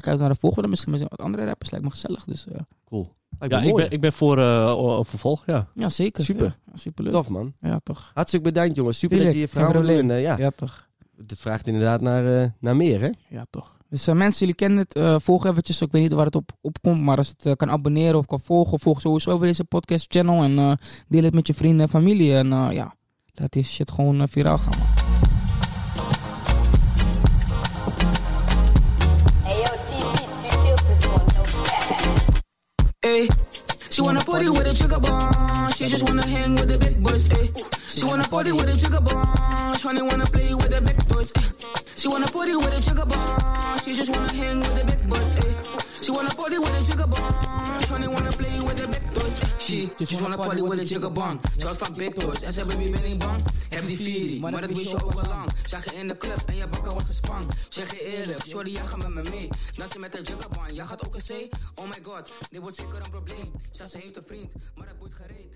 kijk uit naar de volgende. Misschien met wat andere rappers. Lijkt me gezellig. Dus eh, Cool. Lijkt Ja, ik mooi. ben, ik ben voor eh, o- vervolg, ja. ja, zeker. Super. Ja, superleuk. Tof man. Ja, toch. Hartstikke bedankt jongens. Super dat je je verhaal wil doen. eh, ja, Ja, toch. dit vraagt inderdaad naar, eh, naar meer hè. Ja, toch. Dus eh, mensen, jullie kennen het. eh volg eventjes. Ik weet niet waar het op, op komt. Maar als het kan abonneren of kan volgen. Volg sowieso over deze podcast channel. En eh, deel het met je vrienden en familie. En eh, ja, laat die shit gewoon viraal gaan. man. She wanna party with a jigger bomb. She just wanna hang with the big boys. Ayy. She wanna party with a jigger bomb. Shawty wanna play with the big toys. ayy. She wanna party with a jigger bomb. She just wanna hang with the big boys. ayy. She wanna party with a jigger bomb. Shawty wanna play with the big. She just wanna party with bomb. Zoals van big toys. En ze baby ben ik bang. Heb die Fury, maar dat wist je ook al lang. Zag je in de club en je bakken was gespan. Zeg je eerlijk, sorry, jij gaat met me mee. Dansen met haar jiggerband, jij gaat ook een zee. Oh my god, dit wordt zeker een probleem. Zelfs ze heeft een vriend, maar dat boeit gereed.